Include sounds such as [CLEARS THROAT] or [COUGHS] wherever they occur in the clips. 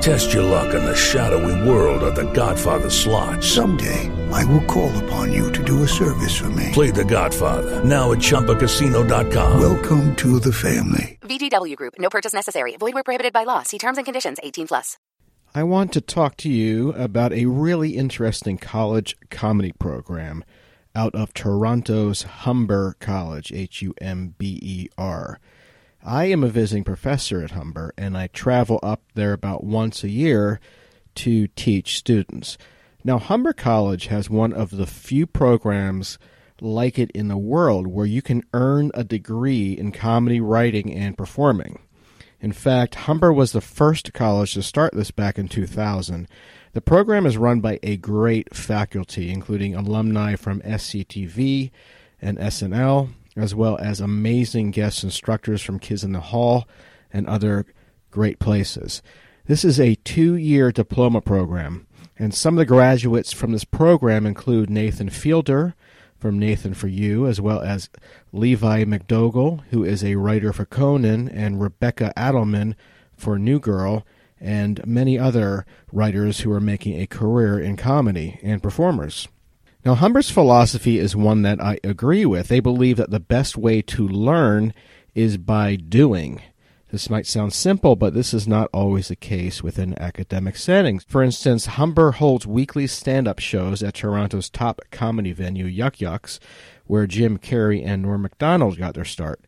Test your luck in the shadowy world of The Godfather slot. Someday, I will call upon you to do a service for me. Play The Godfather now at ChumbaCasino.com. Welcome to the family. VGW Group. No purchase necessary. Void where prohibited by law. See terms and conditions. 18 plus. I want to talk to you about a really interesting college comedy program out of Toronto's Humber College, H U M B E R. I am a visiting professor at Humber, and I travel up there about once a year to teach students. Now, Humber College has one of the few programs like it in the world where you can earn a degree in comedy writing and performing. In fact, Humber was the first college to start this back in 2000. The program is run by a great faculty, including alumni from SCTV and SNL, as well as amazing guest instructors from Kids in the Hall and other great places. This is a two year diploma program, and some of the graduates from this program include Nathan Fielder from Nathan for You, as well as Levi MacDougall, who is a writer for Conan, and Rebecca Addelman for New Girl, and many other writers who are making a career in comedy and performers. Now, Humber's philosophy is one that I agree with. They believe that the best way to learn is by doing. This might sound simple, but this is not always the case within academic settings. For instance, Humber holds weekly stand up shows at Toronto's top comedy venue, Yuk Yuk's, where Jim Carrey and Norm Macdonald got their start.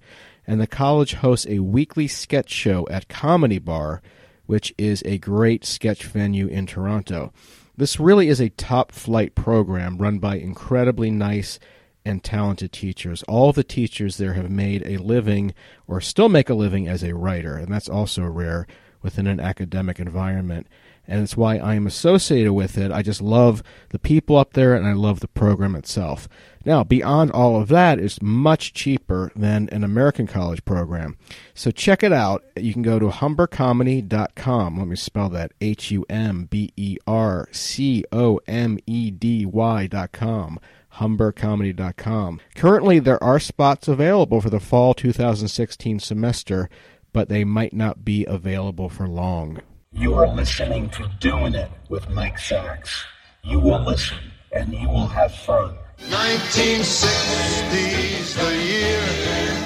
And the college hosts a weekly sketch show at Comedy Bar, which is a great sketch venue in Toronto. This really is a top flight program run by incredibly nice and talented teachers. All the teachers there have made a living or still make a living as a writer, and that's also rare within an academic environment. And it's why I am associated with it. I just love the people up there and I love the program itself. Now, beyond all of that, it's much cheaper than an American college program. So check it out. You can go to humbercomedy.com. Let me spell that H U M B E R C O M E D Y.com humbercomedy.com. Currently, there are spots available for the fall 2016 semester, but they might not be available for long. You are listening to Doing It with Mike Sacks. You will listen and you will have fun. 1960's the year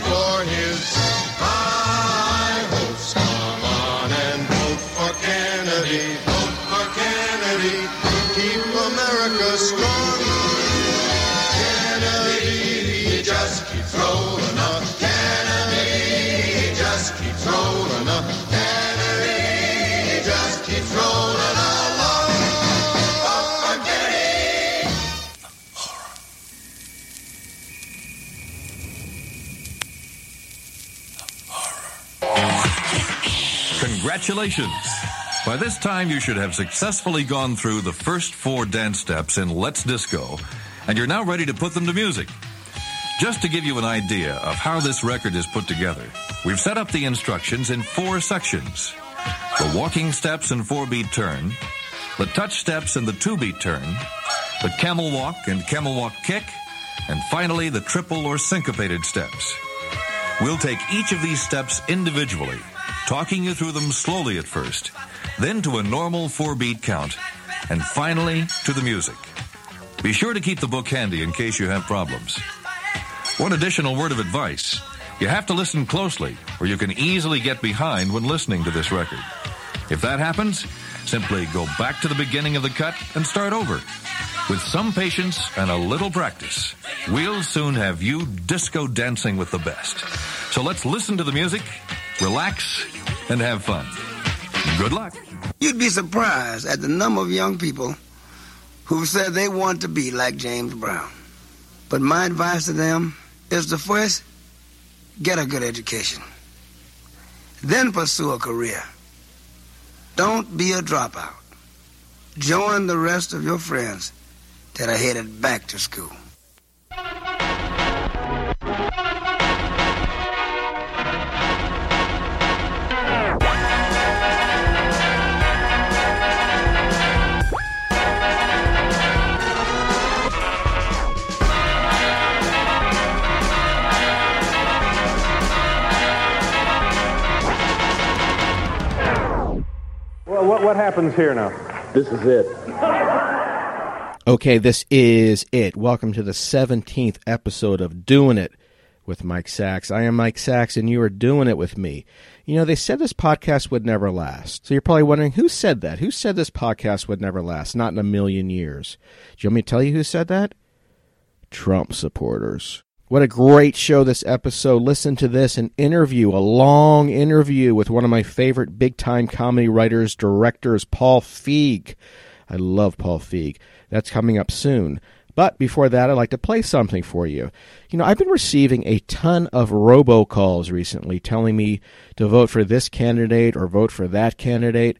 for his high hopes. Come on and vote for Kennedy. Congratulations! By this time, you should have successfully gone through the first four dance steps in Let's Disco, and you're now ready to put them to music. Just to give you an idea of how this record is put together, we've set up the instructions in four sections. The walking steps and four beat turn, the touch steps and the two beat turn, the camel walk and camel walk kick, and finally the triple or syncopated steps. We'll take each of these steps individually, talking you through them slowly at first, then to a normal four beat count, and finally to the music. Be sure to keep the book handy in case you have problems. One additional word of advice. You have to listen closely, or you can easily get behind when listening to this record. If that happens, simply go back to the beginning of the cut and start over. With some patience and a little practice, we'll soon have you disco dancing with the best. So let's listen to the music relax, and have fun. Good luck. You'd be surprised at the number of young people who've said they want to be like James Brown. But my advice to them is to first get a good education, then pursue a career. Don't be a dropout. Join the rest of your friends that are headed back to school. What, what happens here now? This is it. Okay, this is it. Welcome to the 17th episode of Doing It with Mike Sacks. I am Mike Sacks, and you are doing it with me. You know, they said this podcast would never last. So you're probably wondering who said that? Who said this podcast would never last? Not in a million years. Do you want me to tell you who said that? Trump supporters. What a great show this episode. Listen to this an interview, a long interview with one of my favorite big time comedy writers, directors, Paul Feig. I love Paul Feig. That's coming up soon. But before that, I'd like to play something for you. You know, I've been receiving a ton of robocalls recently telling me to vote for this candidate or vote for that candidate.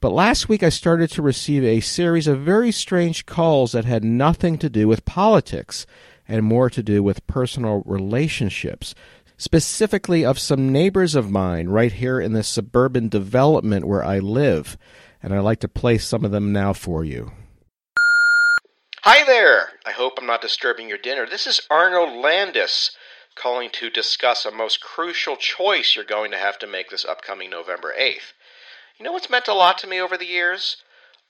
But last week I started to receive a series of very strange calls that had nothing to do with politics and more to do with personal relationships, specifically of some neighbors of mine right here in the suburban development where I live. And I'd like to play some of them now for you. Hi there! I hope I'm not disturbing your dinner. This is Arnold Landis calling to discuss a most crucial choice you're going to have to make this upcoming November 8th. You know what's meant a lot to me over the years?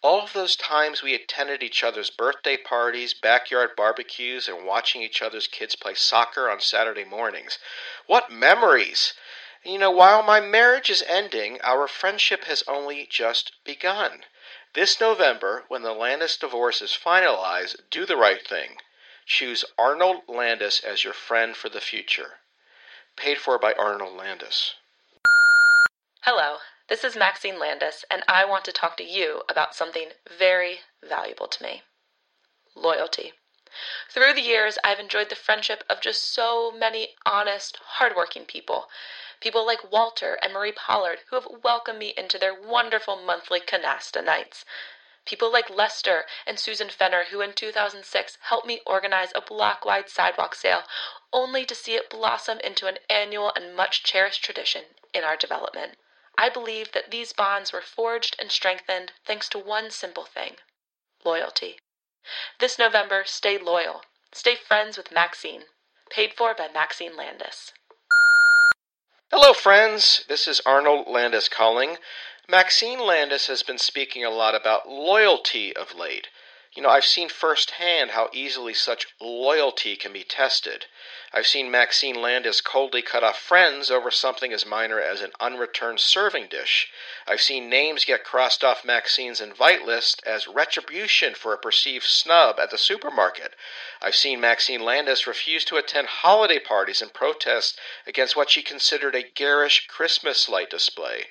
All of those times we attended each other's birthday parties, backyard barbecues, and watching each other's kids play soccer on Saturday mornings. What memories! You know, while my marriage is ending, our friendship has only just begun. This November, when the Landis divorce is finalized, do the right thing. Choose Arnold Landis as your friend for the future. Paid for by Arnold Landis. Hello, this is Maxine Landis, and I want to talk to you about something very valuable to me loyalty. Through the years, I've enjoyed the friendship of just so many honest, hardworking people. People like Walter and Marie Pollard, who have welcomed me into their wonderful monthly canasta nights. People like Lester and Susan Fenner, who in 2006 helped me organize a block wide sidewalk sale, only to see it blossom into an annual and much cherished tradition in our development. I believe that these bonds were forged and strengthened thanks to one simple thing loyalty. This November, stay loyal. Stay friends with Maxine. Paid for by Maxine Landis. Hello, friends. This is Arnold Landis calling. Maxine Landis has been speaking a lot about loyalty of late. You know, I've seen firsthand how easily such loyalty can be tested. I've seen Maxine Landis coldly cut off friends over something as minor as an unreturned serving dish. I've seen names get crossed off Maxine's invite list as retribution for a perceived snub at the supermarket. I've seen Maxine Landis refuse to attend holiday parties in protest against what she considered a garish Christmas light display.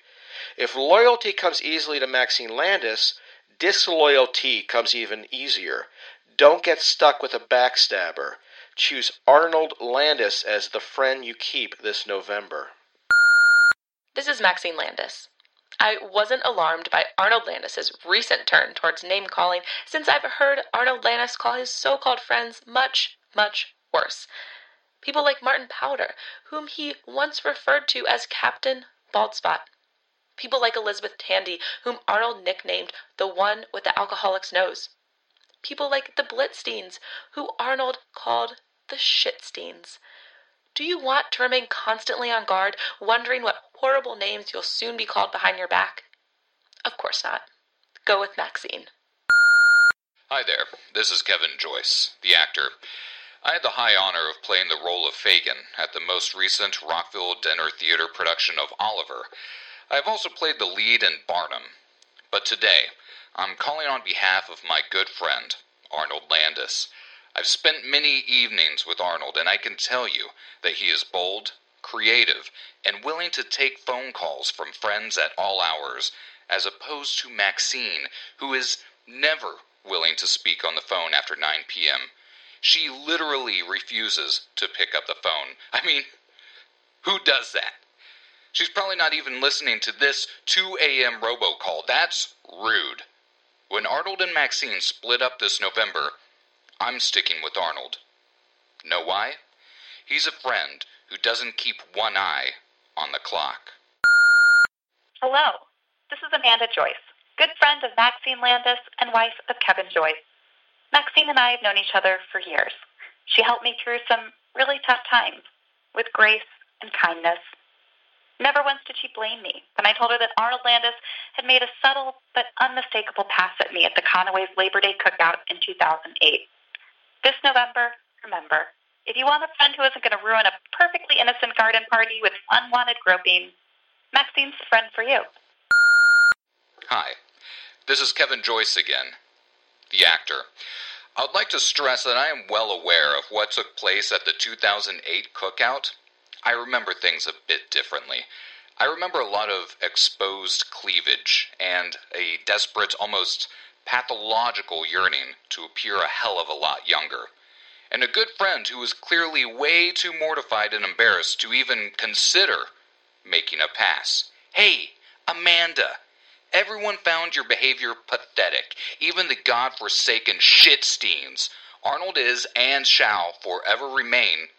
If loyalty comes easily to Maxine Landis, disloyalty comes even easier. Don't get stuck with a backstabber. Choose Arnold Landis as the friend you keep this November. This is Maxine Landis. I wasn't alarmed by Arnold Landis's recent turn towards name calling since I've heard Arnold Landis call his so called friends much, much worse. People like Martin Powder, whom he once referred to as Captain Baldspot. People like Elizabeth Tandy, whom Arnold nicknamed the one with the alcoholic's nose. People like the Blitzsteins, who Arnold called the Shitsteins. Do you want to remain constantly on guard, wondering what horrible names you'll soon be called behind your back? Of course not. Go with Maxine. Hi there, this is Kevin Joyce, the actor. I had the high honor of playing the role of Fagin at the most recent Rockville Dinner Theater production of Oliver. I have also played the lead in Barnum. But today, I'm calling on behalf of my good friend, Arnold Landis. I've spent many evenings with Arnold, and I can tell you that he is bold, creative, and willing to take phone calls from friends at all hours, as opposed to Maxine, who is never willing to speak on the phone after 9 p.m. She literally refuses to pick up the phone. I mean, who does that? She's probably not even listening to this 2 a.m. robocall. That's rude. When Arnold and Maxine split up this November, I'm sticking with Arnold. Know why? He's a friend who doesn't keep one eye on the clock. Hello, this is Amanda Joyce, good friend of Maxine Landis and wife of Kevin Joyce. Maxine and I have known each other for years. She helped me through some really tough times with grace and kindness. Never once did she blame me when I told her that Arnold Landis had made a subtle but unmistakable pass at me at the Conaway's Labor Day cookout in 2008. This November, remember, if you want a friend who isn't going to ruin a perfectly innocent garden party with unwanted groping, Maxine's the friend for you. Hi, this is Kevin Joyce again, the actor. I would like to stress that I am well aware of what took place at the 2008 cookout. I remember things a bit differently. I remember a lot of exposed cleavage and a desperate, almost pathological yearning to appear a hell of a lot younger. And a good friend who was clearly way too mortified and embarrassed to even consider making a pass. Hey, Amanda, everyone found your behavior pathetic, even the god-forsaken. Arnold is and shall forever remain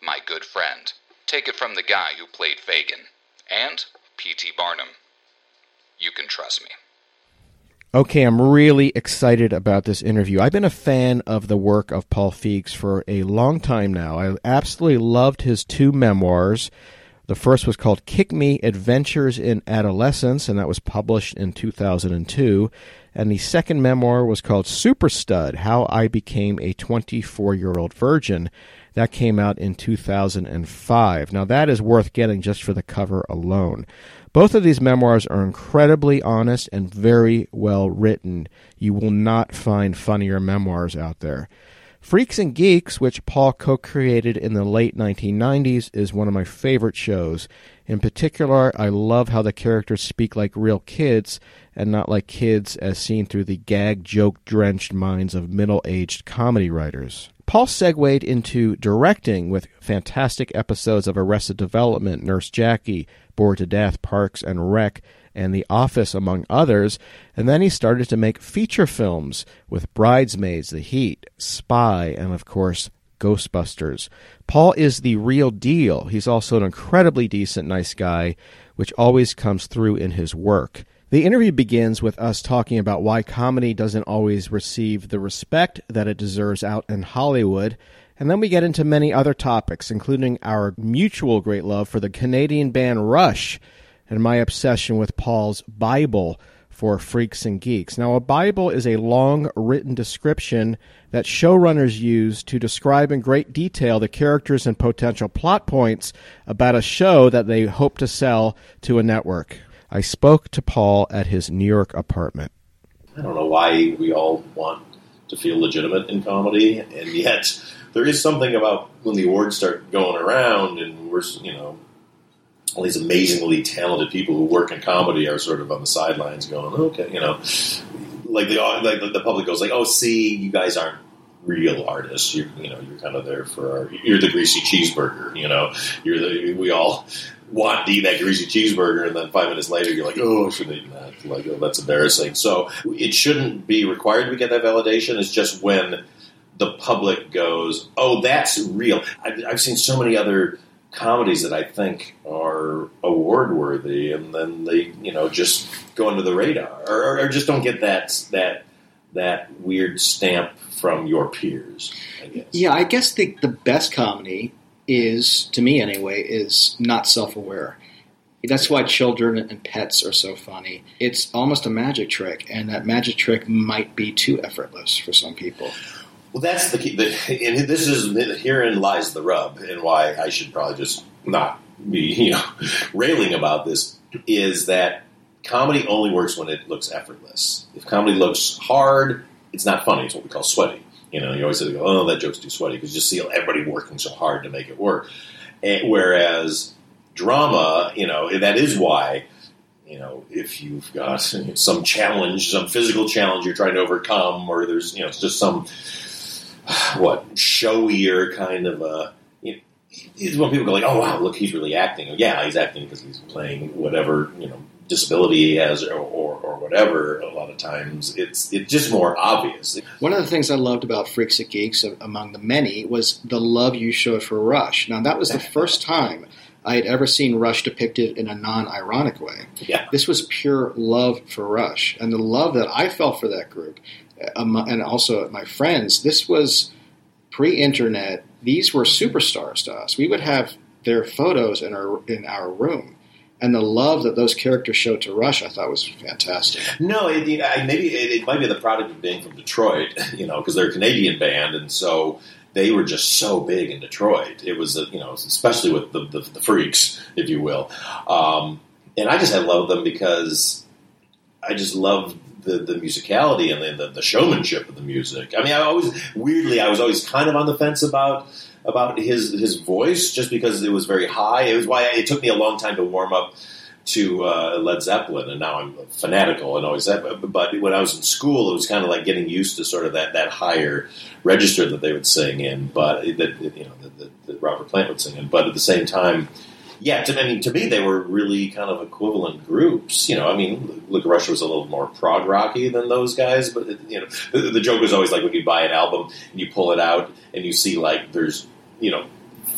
my good friend. Take it from the guy who played Fagin. And P.T. Barnum. You can trust me. Okay, I'm really excited about this interview. I've been a fan of the work of Paul Feig for a long time now. I absolutely loved his two memoirs. The first was called Kick Me Adventures in Adolescence, and that was published in 2002. And the second memoir was called Super Stud How I Became a 24 Year Old Virgin. That came out in 2005. Now, that is worth getting just for the cover alone. Both of these memoirs are incredibly honest and very well written. You will not find funnier memoirs out there. Freaks and Geeks, which Paul co created in the late 1990s, is one of my favorite shows. In particular, I love how the characters speak like real kids and not like kids as seen through the gag joke drenched minds of middle aged comedy writers. Paul segued into directing with fantastic episodes of Arrested Development, Nurse Jackie, Bored to Death, Parks and Rec, and The Office, among others. And then he started to make feature films with Bridesmaids, The Heat, Spy, and of course, Ghostbusters. Paul is the real deal. He's also an incredibly decent, nice guy, which always comes through in his work. The interview begins with us talking about why comedy doesn't always receive the respect that it deserves out in Hollywood. And then we get into many other topics, including our mutual great love for the Canadian band Rush and my obsession with Paul's Bible for Freaks and Geeks. Now, a Bible is a long written description that showrunners use to describe in great detail the characters and potential plot points about a show that they hope to sell to a network. I spoke to Paul at his New York apartment. I don't know why we all want to feel legitimate in comedy, and yet there is something about when the awards start going around, and we're you know all these amazingly talented people who work in comedy are sort of on the sidelines going, okay, you know, like the like the public goes like, oh, see, you guys aren't real artists. You're you know you're kind of there for our, you're the greasy cheeseburger. You know, you're the we all want to eat that greasy cheeseburger, and then five minutes later, you're like, oh, I shouldn't eat that. Like, oh, that's embarrassing. So it shouldn't be required to get that validation. It's just when the public goes, oh, that's real. I've, I've seen so many other comedies that I think are award worthy, and then they, you know, just go under the radar, or, or just don't get that that that weird stamp from your peers. I. Yeah, I guess the the best comedy is, to me anyway, is not self aware. That's why children and pets are so funny. It's almost a magic trick, and that magic trick might be too effortless for some people. Well, that's the key. And this is herein lies the rub, and why I should probably just not be you know [LAUGHS] railing about this is that comedy only works when it looks effortless. If comedy looks hard, it's not funny. It's what we call sweaty. You know, you always say, "Oh, that joke's too sweaty," because you see everybody working so hard to make it work. And, whereas drama, you know, that is why you know, if you've got [LAUGHS] some challenge, some physical challenge you're trying to overcome, or there's, you know, it's just some, [SIGHS] what, showier kind of a, you know, it's when people go like, oh, wow, look, he's really acting. Oh, yeah, he's acting because he's playing whatever, you know, disability has or, or, or whatever. A lot of times it's, it's just more obvious. One of the things I loved about Freaks and Geeks, among the many, was the love you showed for Rush. Now, that was the first time I had ever seen Rush depicted in a non-ironic way. Yeah. This was pure love for Rush, and the love that I felt for that group, um, and also my friends. This was pre-internet. These were superstars to us. We would have their photos in our in our room, and the love that those characters showed to Rush, I thought was fantastic. No, it, it, I, maybe it, it, might be the product of being from Detroit, [LAUGHS] you know, because they're a Canadian band, and so they were just so big in Detroit. It was, you know, especially with the, the, the freaks, if you will. Um, and I just I love them because I just love the, the musicality and the, the, the showmanship of the music. I mean, I always weirdly I was always kind of on the fence about about his his voice just because it was very high. It was why it took me a long time to warm up to uh, Led Zeppelin, and now I'm fanatical and always that. But, when I was in school, it was kind of like getting used to sort of that, that higher register that they would sing in, but that you know that, that Robert Plant would sing in. But at the same time, yeah, to, I mean, to me, they were really kind of equivalent groups. You know, I mean, Look, Rush was a little more prog rocky than those guys, but you know, the, the joke was always like when you buy an album and you pull it out and you see like there's you know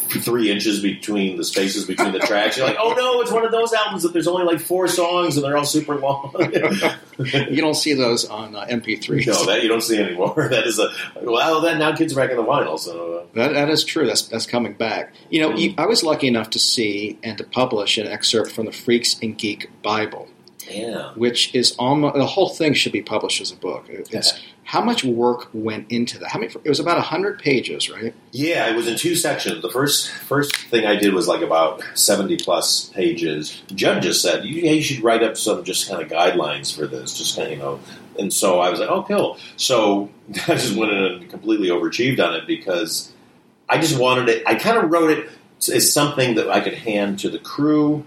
three inches between the spaces between the tracks. You're like, oh no, it's one of those albums that there's only like four songs and they're all super long. [LAUGHS] you don't see those on uh, MP3s. No, that you don't see anymore. [LAUGHS] That is a well. that now kids are back in the vinyl, so uh, that, that is true. That's that's coming back. You know, mm-hmm. I was lucky enough to see and to publish an excerpt from the Freaks and Geek Bible. Yeah. Which is almost the whole thing should be published as a book. It's yeah. how much work went into that. How many? It was about hundred pages, right? Yeah, it was in two sections. The first first thing I did was like about seventy plus pages. Judd just said, "You, you should write up some just kind of guidelines for this, just kind of you know." And so I was like, "Oh, cool." So [LAUGHS] I just went in and completely overachieved on it because I just wanted it. I kind of wrote it as something that I could hand to the crew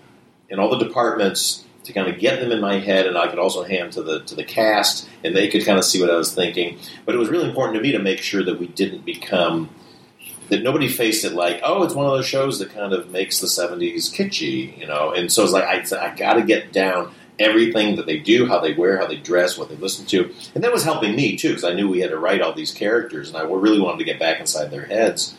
and all the departments to kind of get them in my head, and I could also hand to the to the cast, and they could kind of see what I was thinking. But it was really important to me to make sure that we didn't become that nobody faced it like, oh, it's one of those shows that kind of makes the '70s kitschy, you know. And so it's like I, I got to get down everything that they do, how they wear, how they dress, what they listen to, and that was helping me too because I knew we had to write all these characters, and I really wanted to get back inside their heads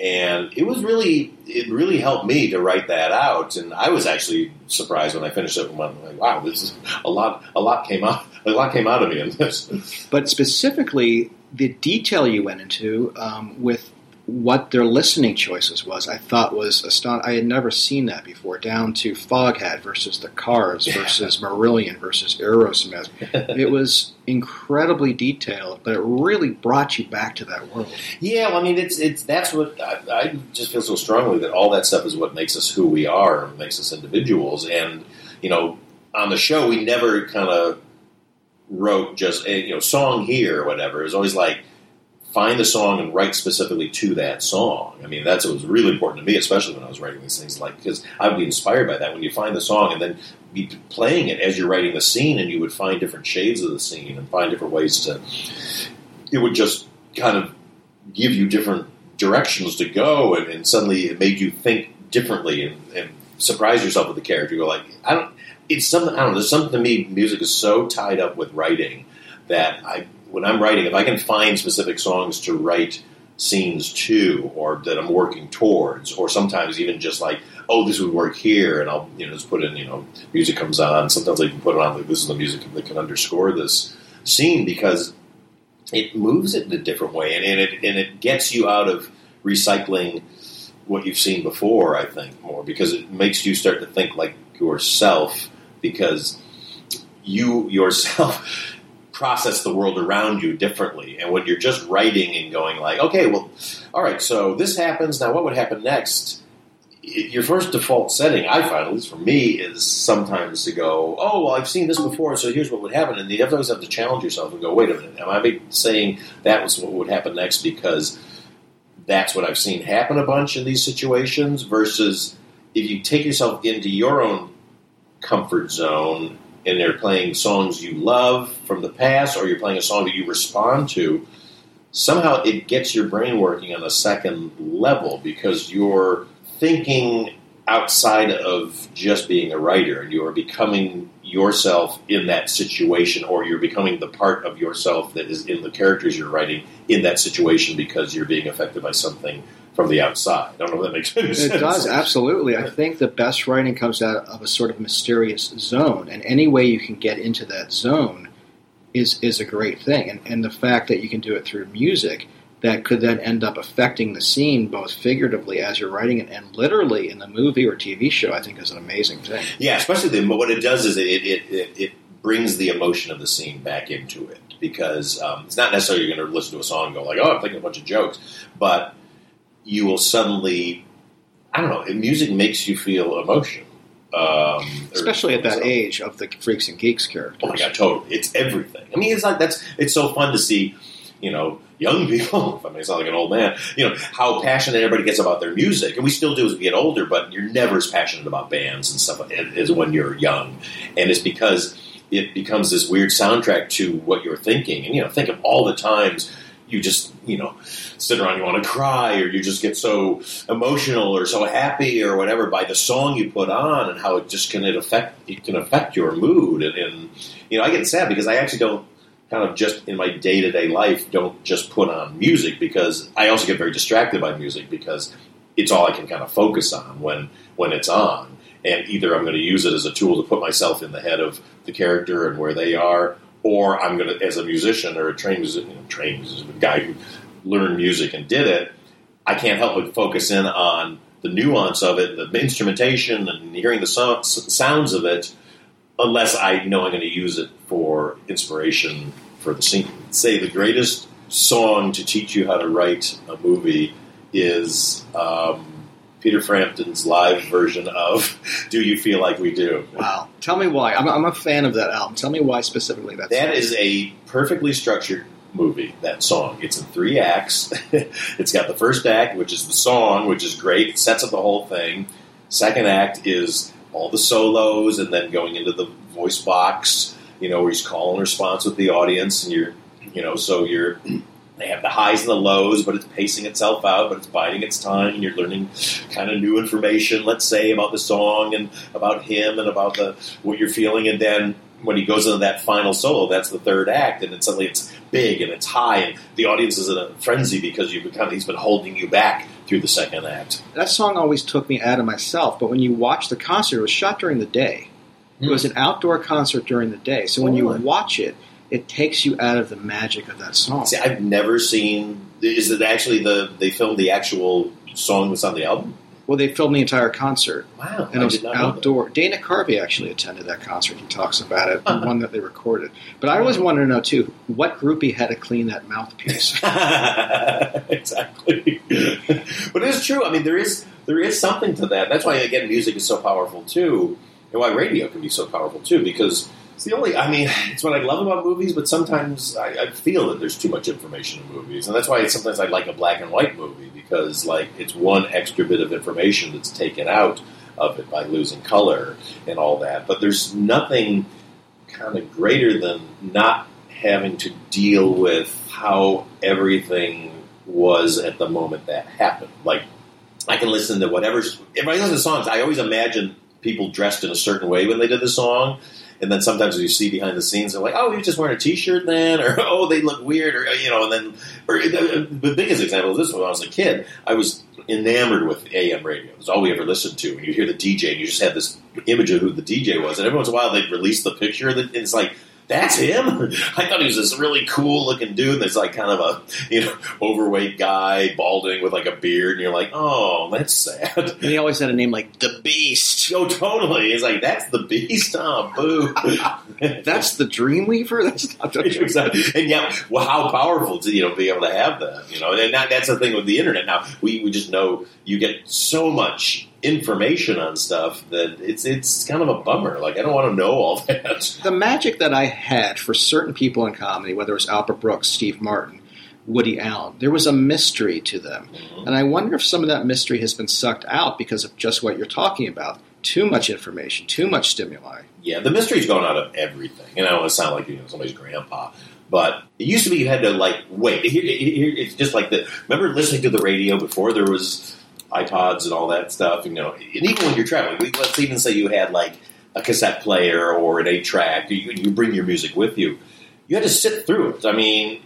and it was really it really helped me to write that out. And i was actually surprised when i finished it and went like wow this is a lot a lot came out [LAUGHS] a lot came out of me in this. But specifically the detail you went into um, with what their listening choices was, I thought was astonishing. I had never seen that before, down to Foghat versus the Cars versus Marillion versus Aerosmith. [LAUGHS] it was incredibly detailed, but it really brought you back to that world. Yeah, well, I mean, it's it's that's what I, I just feel so strongly that all that stuff is what makes us who we are, and makes us individuals. And you know, on the show, we never kind of wrote just a you know song here or whatever. It was always like find the song and write specifically to that song. I mean, that's what was really important to me, especially when I was writing these things. Like, because I would be inspired by that when you find the song and then be playing it as you're writing the scene, and you would find different shades of the scene and find different ways to. It would just kind of give you different directions to go, and, and suddenly it made you think differently and, and surprise yourself with the character. You go like, I don't. It's something I don't know. There's something to me. Music is so tied up with writing that I when I'm writing, if I can find specific songs to write scenes to, or that I'm working towards, or sometimes even just like, oh, this would work here, and I'll you know just put in you know music comes on. Sometimes I can put it on like this is the music that can underscore this scene because it moves it in a different way, and, and it and it gets you out of recycling what you've seen before. I think more because it makes you start to think like yourself because you yourself process the world around you differently. And when you're just writing and going like, okay, well, all right, so this happens. Now, what would happen next? Your first default setting, I find, at least for me, is sometimes to go, oh, well, I've seen this before, so here's what would happen. And you always have to challenge yourself and go, wait a minute, am I saying that was what would happen next because that's what I've seen happen a bunch in these situations. Versus if you take yourself into your own comfort zone and they're playing songs you love from the past, or you're playing a song that you respond to, somehow it gets your brain working on a second level because you're thinking outside of just being a writer and you are becoming yourself in that situation or you're becoming the part of yourself that is in the characters you're writing in that situation because you're being affected by something from the outside. I don't know if that makes any sense. It does, absolutely. I think the best writing comes out of a sort of mysterious zone, and any way you can get into that zone is is a great thing. And, and the fact that you can do it through music that could then end up affecting the scene both figuratively as you're writing it and literally in the movie or TV show, I think is an amazing thing. Yeah, especially the, what it does is it, it, it, it brings the emotion of the scene back into it because um, it's not necessarily you're going to listen to a song and go like, oh, I'm thinking a bunch of jokes, but you will suddenly, I don't know, music makes you feel emotion. Um, Especially at that age of the freaks and geeks character. Oh my god, totally! It's everything. I mean, it's like that's it's so fun to see, you know, young [LAUGHS] people. If I may sound like an old man, you know how passionate everybody gets about their music, and we still do as we get older. But you're never as passionate about bands and stuff as when you're young, and it's because it becomes this weird soundtrack to what you're thinking. And you know, think of all the times you just you know sit around you want to cry or you just get so emotional or so happy or whatever by the song you put on and how it just can it affect it can affect your mood. And, and you know I get sad because I actually don't kind of just in my day to day life don't just put on music because I also get very distracted by music because it's all I can kind of focus on when when it's on. And either I'm going to use it as a tool to put myself in the head of the character and where they are or I'm going to, as a musician or a trained you know, trained musician, guy who learned music and did it, I can't help but focus in on the nuance of it, the instrumentation, and hearing the so- sounds of it, unless I know I'm going to use it for inspiration for the scene. Say the greatest song to teach you how to write a movie is um, Peter Frampton's live version of "Do You Feel Like We Do." Wow! Tell me why. I'm, I'm a fan of that album. Tell me why specifically that. That is a perfectly structured movie. That song. It's in three acts. [LAUGHS] it's got the first act, which is the song, which is great. It sets up the whole thing. Second act is all the solos, and then going into the voice box. You know, where he's call and response with the audience, and you're, you know, so you're they have the highs and the lows, but it's pacing itself out, but it's biding its time, and you're learning kind of new information, let's say, about the song and about him and about the what you're feeling, and then when he goes into that final solo, that's the third act, and then suddenly it's big and it's high, and the audience is in a frenzy because you've become he's been holding you back through the second act. That song always took me out of myself, but when you watch the concert, it was shot during the day. It hmm. was an outdoor concert during the day, so when you oh. watch it, it takes you out of the magic of that song. See, I've never seen. Is it actually the they filmed the actual song that's on the album? Well, they filmed the entire concert. Wow, and I it was did not know outdoor. Dana Carvey actually attended that concert. He talks about it, the [LAUGHS] one that they recorded. But I always wanted to know too, what groupie had to clean that mouthpiece? [LAUGHS] exactly. but it's true. I mean, there is there is something to that. That's why again, music is so powerful too, and why radio can be so powerful too. Because it's the only. I mean, it's what I love about movies. But sometimes I, I feel that there's too much information in movies, and that's why sometimes I like a black and white movie because like it's one extra bit of information that's taken out of it by losing color and all that. But there's nothing kind of greater than not having to deal with how everything was at the moment that happened. Like I can listen to whatever. If I listen to songs, I always imagine people dressed in a certain way when they did the song. And then sometimes you see behind the scenes, they're like, "Oh, you just wearing a T-shirt then," [LAUGHS] or "Oh, they look weird," or you know. And then, or the, the biggest example is this: when I was a kid, I was enamored with AM radio. It was all we ever listened to. And you hear the DJ, and you just had this image of who the DJ was. And every once in a while, they'd release the picture, and it's like, that's him. [LAUGHS] I thought he was this really cool looking dude. That's like kind of a you know [LAUGHS] overweight guy, balding with like a beard, and you're like, oh, that's sad. And he always had a name like the Beast. Oh, totally. It's like that's the Beast. Oh, boo. [LAUGHS] That's the Dreamweaver. That's not the exactly. And yeah, well, how powerful to you know be able to have that. You know, and that, that's the thing with the internet. Now we, we just know you get so much information on stuff that it's it's kind of a bummer. Like I don't want to know all [LAUGHS] that. The magic that I had for certain people in comedy, whether it was Albert Brooks, Steve Martin, Woody Allen. There was a mystery to them. Mm-hmm. And I wonder if some of that mystery has been sucked out because of just what you're talking about. Too much information, too much stimuli. Yeah, the mystery's gone out of everything. And I don't want to sound like you know somebody's grandpa, but it used to be you had to like wait. Here, here, it's just like the. Remember listening to the radio before there was iPods and all that stuff. You know, and even when you're traveling, let's even say you had like a cassette player or an eight track. You, you bring your music with you. You had to sit through it. I mean,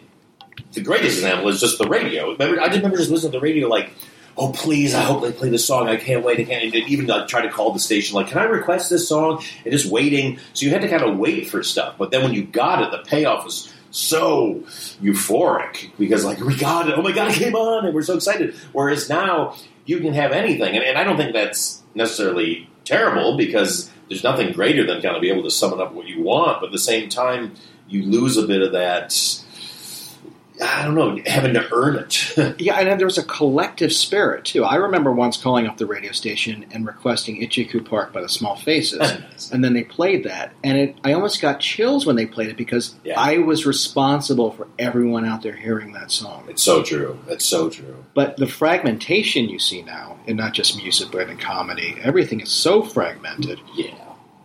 the greatest example is just the radio. Remember, I remember just listening to the radio like. Oh please! I hope they play this song. I can't wait. I can't and even like, try to call the station. Like, can I request this song? And just waiting. So you had to kind of wait for stuff. But then when you got it, the payoff was so euphoric because like we got it. Oh my god, it came on, and we're so excited. Whereas now you can have anything, and, and I don't think that's necessarily terrible because there's nothing greater than kind of be able to summon up what you want. But at the same time, you lose a bit of that. I don't know, having to earn it. [LAUGHS] Yeah, and there was a collective spirit too. I remember once calling up the radio station and requesting Itchycoo Park by the Small Faces, [LAUGHS] and then they played that, and it, I almost got chills when they played it because I was responsible for everyone out there hearing that song. It's so true. It's so true. But the fragmentation you see now, and not just music but in comedy, everything is so fragmented. Yeah.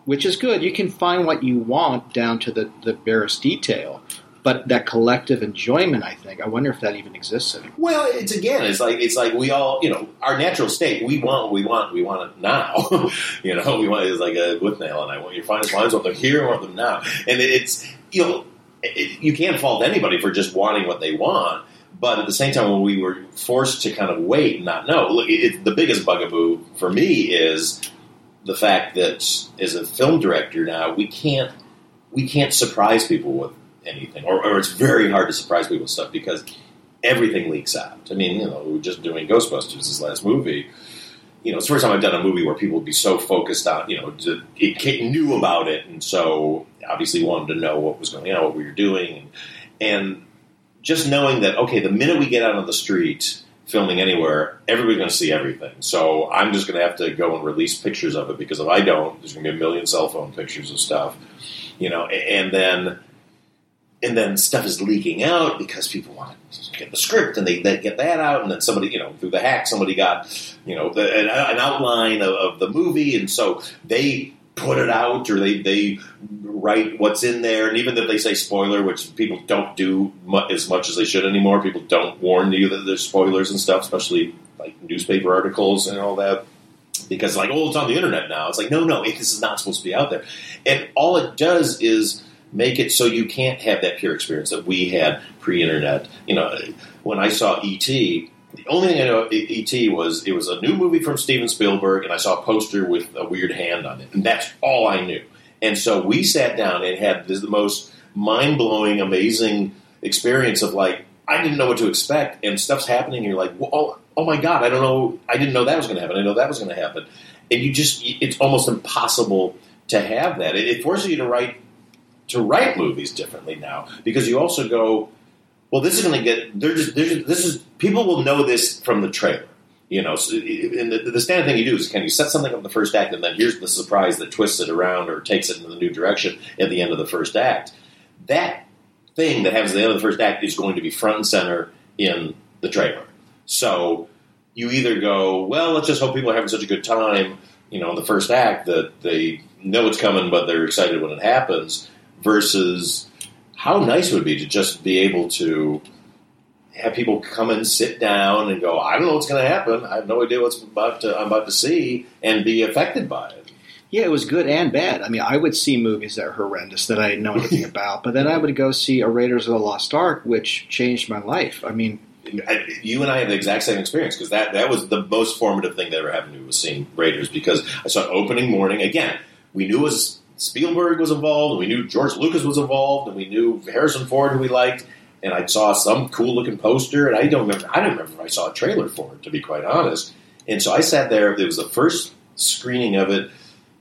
Which is good. You can find what you want down to the, the barest detail. But that collective enjoyment, I think, I wonder if that even exists anymore. Well, it's again, it's like it's like we all, you know, our natural state. We want we want. We want it now. [LAUGHS] you know, we want it's like a Withnail, and I want your finest wines. Want them here. I want them now. And it's you know, it, you can't fault anybody for just wanting what they want. But at the same time, when we were forced to kind of wait and not know, look, it, the biggest bugaboo for me is the fact that as a film director now, we can't we can't surprise people with anything, or, or it's very hard to surprise people with stuff because everything leaks out. I mean, you know, we were just doing Ghostbusters, this last movie. You know, it's the first time I've done a movie where people would be so focused on, you know, it knew about it, and so obviously wanted to know what was going on, what we were doing, and, and just knowing that okay, the minute we get out on the street filming anywhere, everybody's going to see everything. So I'm just going to have to go and release pictures of it because if I don't, there's going to be a million cell phone pictures of stuff, you know, and then and then stuff is leaking out because people want to get the script and they, they get that out and then somebody you know through the hack somebody got you know the, an, an outline of, of the movie. And so they put it out or they, they write what's in there. And even if they say spoiler which people don't do mu- as much as they should anymore people don't warn you that there's spoilers and stuff especially like newspaper articles and all that. Because like oh it's on the internet now. It's like no no it, this is not supposed to be out there. And all it does is make it so you can't have that pure experience that we had pre-internet you know when i saw E.T. the only thing I know E.T. was it was a new movie from Steven Spielberg, and I saw a poster with a weird hand on it, and that's all I knew. And so we sat down and had this, the most mind blowing, amazing experience of like I didn't know what to expect, and stuff's happening. And you're like, well, oh, oh my god, I don't know, I didn't know that was going to happen. I know that was going to happen, and you just it's almost impossible to have that. It, it forces you to write to write movies differently now because you also go well, this is going to get. They're just. They're just this is people will know this from the trailer. You know, so, and the, the standard thing you do is can you set something up in the first act, and then here's the surprise that twists it around or takes it in the new direction at the end of the first act. That thing that happens at the end of the first act is going to be front and center in the trailer. So you either go, well, let's just hope people are having such a good time, you know, in the first act that they know it's coming, but they're excited when it happens, versus how nice it would be to just be able to have people come and sit down and go, I don't know what's going to happen. I have no idea what's about to, I'm about to see, and be affected by it. Yeah, it was good and bad. I mean, I would see movies that are horrendous that I didn't know anything about, but then I would go see a Raiders of the Lost Ark, which changed my life. I mean, you and I have the exact same experience because that, that was the most formative thing that ever happened to me was seeing Raiders because I saw it opening morning. Again, we knew it was Spielberg was involved, and we knew George Lucas was involved, and we knew Harrison Ford, who we liked. And I saw some cool looking poster, and I don't remember. I don't remember I saw a trailer for it, to be quite honest. And so I sat there. It was the first screening of it,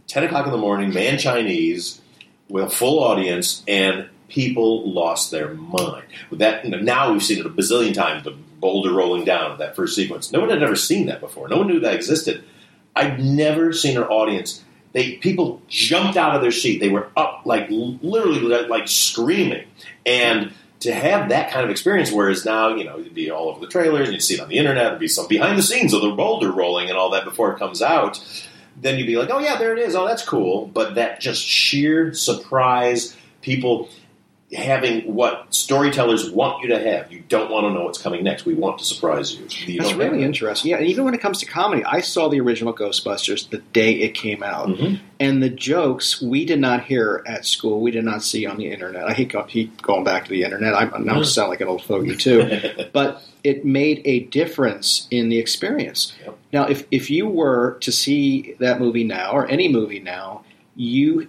ten o'clock in the morning, Mann's Chinese, with a full audience, and people lost their mind. With that, now we've seen it a bazillion times. The boulder rolling down that first sequence. No one had ever seen that before. No one knew that existed. I've never seen an audience they people jumped out of their seat. They were up like literally like screaming, and to have that kind of experience, whereas now, you know, it'd be all over the trailers, you'd see it on the internet, there'd be some behind the scenes of the boulder rolling and all that before it comes out, then you'd be like, oh yeah, there it is, oh that's cool. But that just sheer surprise, people having what storytellers want you to have. You don't want to know what's coming next. We want to surprise you. you That's really interesting. Yeah, and even when it comes to comedy, I saw the original Ghostbusters the day it came out, Mhm. and the jokes we did not hear at school, we did not see on the internet. I hate, going back to the internet. I'm now I sound like an old fogey too, [LAUGHS] but it made a difference in the experience. Now, if if you were to see that movie now or any movie now, you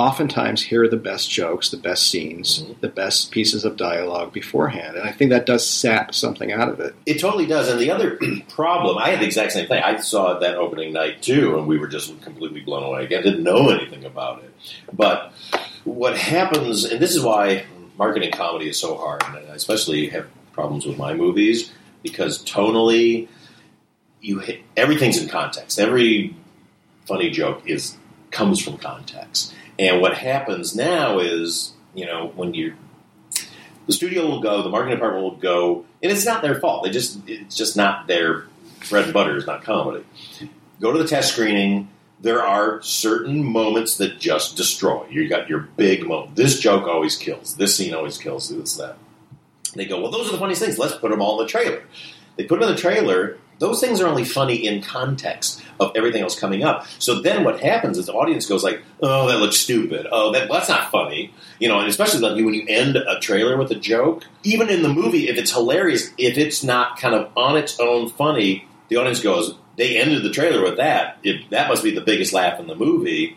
oftentimes hear the best jokes, the best scenes, Mm-hmm. the best pieces of dialogue beforehand, and I think that does sap something out of it. It totally does. And the other [CLEARS THROAT] problem, I had the exact same thing. I saw it that opening night too, and we were just completely blown away. Again, didn't know anything about it. But what happens, and this is why marketing comedy is so hard, and I especially have problems with my movies because tonally, you hit, everything's in context. Every funny joke is comes from context. And what happens now is, you know, when you the studio will go, the marketing department will go, and it's not their fault. They just it's just not their bread and butter is not comedy. Go to the test screening. There are certain moments that just destroy. You got your big moment. This joke always kills. This scene always kills. This that. They go, well, those are the funniest things. Let's put them all in the trailer. They put them in the trailer. Those things are only funny in context of everything else coming up. So then what happens is the audience goes like, "Oh, that looks stupid. Oh, that, that's not funny." You know, and especially like when you end a trailer with a joke, even in the movie, if it's hilarious, if it's not kind of on its own funny, the audience goes, "They ended the trailer with that. It, that must be the biggest laugh in the movie."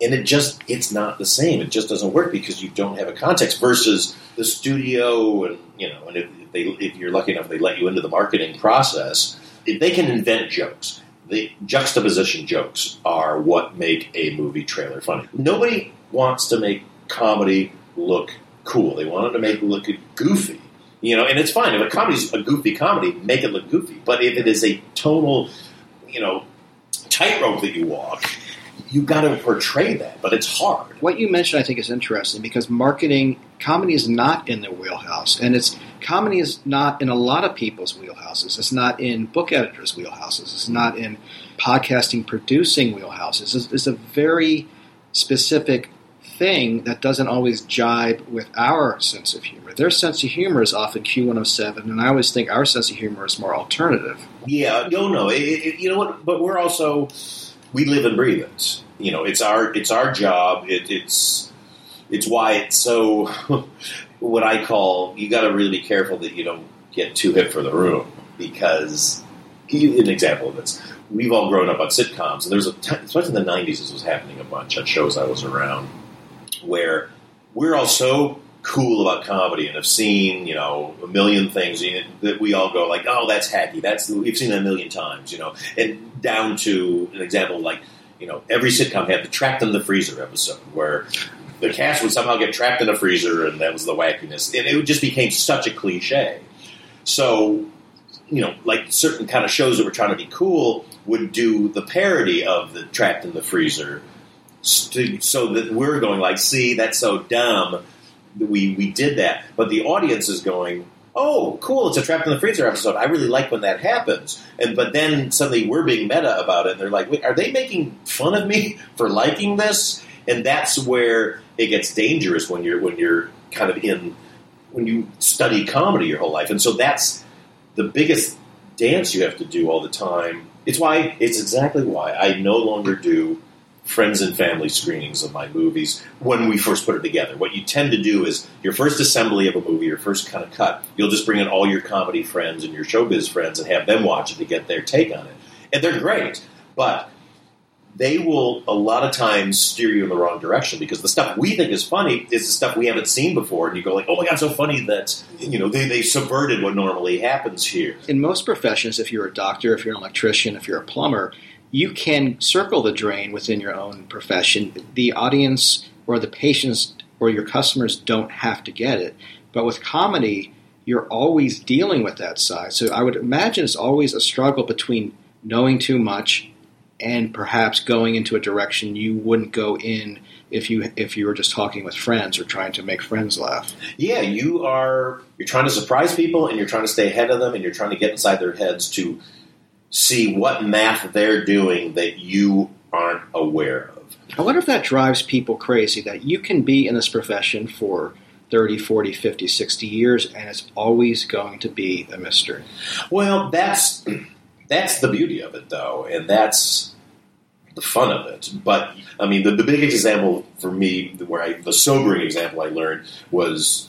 and it just it's not the same. It just doesn't work because you don't have a context. Versus the studio, and you know, and if they if you're lucky enough, they let you into the marketing process. If they can invent jokes, the juxtaposition jokes are what make a movie trailer funny. Nobody wants to make comedy look cool. They want it to make it look goofy. You know, and it's fine if a comedy's a goofy comedy, make it look goofy. But if it is a tonal, you know, tightrope that you walk, you got to portray that. But it's hard. What you mentioned, I think, is interesting because marketing comedy is not in their wheelhouse, and it's comedy is not in a lot of people's wheelhouses. It's not in book editors' wheelhouses. It's not in podcasting producing wheelhouses. It's, it's a very specific thing that doesn't always jibe with our sense of humor. Their sense of humor is often Q107, and I always think our sense of humor is more alternative. Yeah, no, no. It, it, you know what? But we're also we live and breathe it. You know, it's our it's our job. It, it's it's why it's so [LAUGHS] what I call you got to really be careful that you don't get too hip for the room because an example of this. We've all grown up on sitcoms, and there's a especially in the '90s. This was happening a bunch on shows I was around, where we're all so cool about comedy and have seen you know a million things that we all go like, oh, that's hacky. That's we've seen that a million times, you know, and down to an example like you know every sitcom had the trapped in the freezer episode where the cast would somehow get trapped in a freezer, and that was the wackiness, and it just became such a cliche. So you know, like certain kind of shows that were trying to be cool would do the parody of the trapped in the freezer, so that we're going like, see, that's so dumb. We we did that, but the audience is going, oh, cool, it's a trapped in the freezer episode. I really like when that happens. And but then suddenly we're being meta about it, and they're like, are they making fun of me [LAUGHS] for liking this? And that's where it gets dangerous when you're when you're kind of in when you study comedy your whole life, and so that's the biggest dance you have to do all the time. It's why it's exactly why I no longer do friends and family screenings of my movies when we first put it together. What you tend to do is your first assembly of a movie, your first kind of cut, you'll just bring in all your comedy friends and your showbiz friends and have them watch it to get their take on it. And they're great, but they will a lot of times steer you in the wrong direction because the stuff we think is funny is the stuff we haven't seen before, and you go like, "Oh my god, so funny that you know they they subverted what normally happens here." In most professions, if you're a doctor, if you're an electrician, if you're a plumber, you can circle the drain within your own profession. The audience or the patients or your customers don't have to get it. But with comedy, you're always dealing with that side. So I would imagine it's always a struggle between knowing too much and perhaps going into a direction you wouldn't go in if you if you were just talking with friends or trying to make friends laugh. Yeah, you are. You're trying to surprise people, and you're trying to stay ahead of them, and you're trying to get inside their heads to see what math they're doing that you aren't aware of. I wonder if that drives people crazy that you can be in this profession for 30, 40, 50, 60 years and it's always going to be a mystery. Well, that's that's the beauty of it, though, and that's the fun of it. But I mean, the, the big example for me, where I, the sobering example I learned was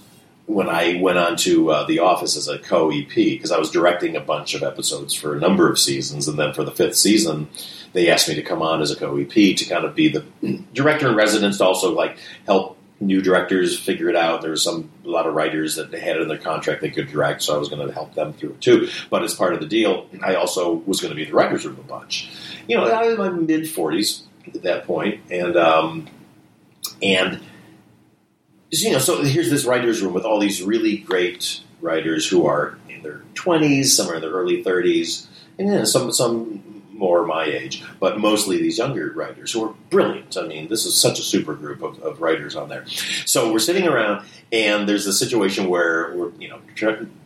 when I went on to uh, The Office as a co EP because I was directing a bunch of episodes for a number of seasons, and then for the fifth season, they asked me to come on as a co EP to kind of be the [CLEARS THROAT] director in residence to also like help new directors figure it out. There was some a lot of writers that had in their contract they could direct, so I was going to help them through it too. But as part of the deal, I also was going to be the writers room a bunch. You know, I was in my mid forties at that point, and um, and you know, so here's this writers room with all these really great writers who are in their twenties, some are in their early thirties, and then some some more my age, but mostly these younger writers who are brilliant. I mean, this is such a super group of, of writers on there. So we're sitting around, and there's a situation where we're, you know,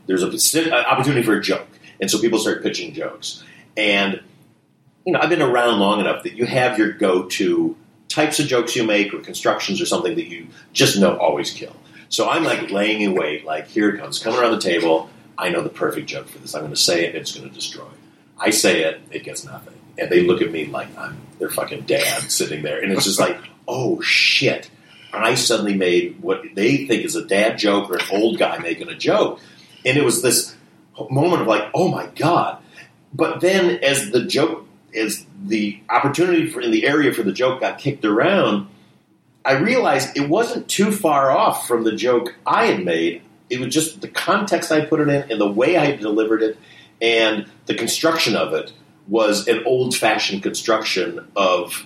there's a, an opportunity for a joke, and so people start pitching jokes. And you know, I've been around long enough that you have your go-to types of jokes you make or constructions or something that you just know always kill. So I'm like laying in wait, like here it comes, coming around the table. I know the perfect joke for this. I'm going to say it, it's going to destroy. I say it, it gets nothing. And they look at me like I'm their fucking dad [LAUGHS] sitting there. And it's just like, oh shit. I suddenly made what they think is a dad joke or an old guy making a joke. And it was this moment of like, oh my God. But then as the joke, as the opportunity for, in the area for the joke got kicked around, I realized it wasn't too far off from the joke I had made. It was just the context I put it in and the way I delivered it and the construction of it was an old fashioned construction of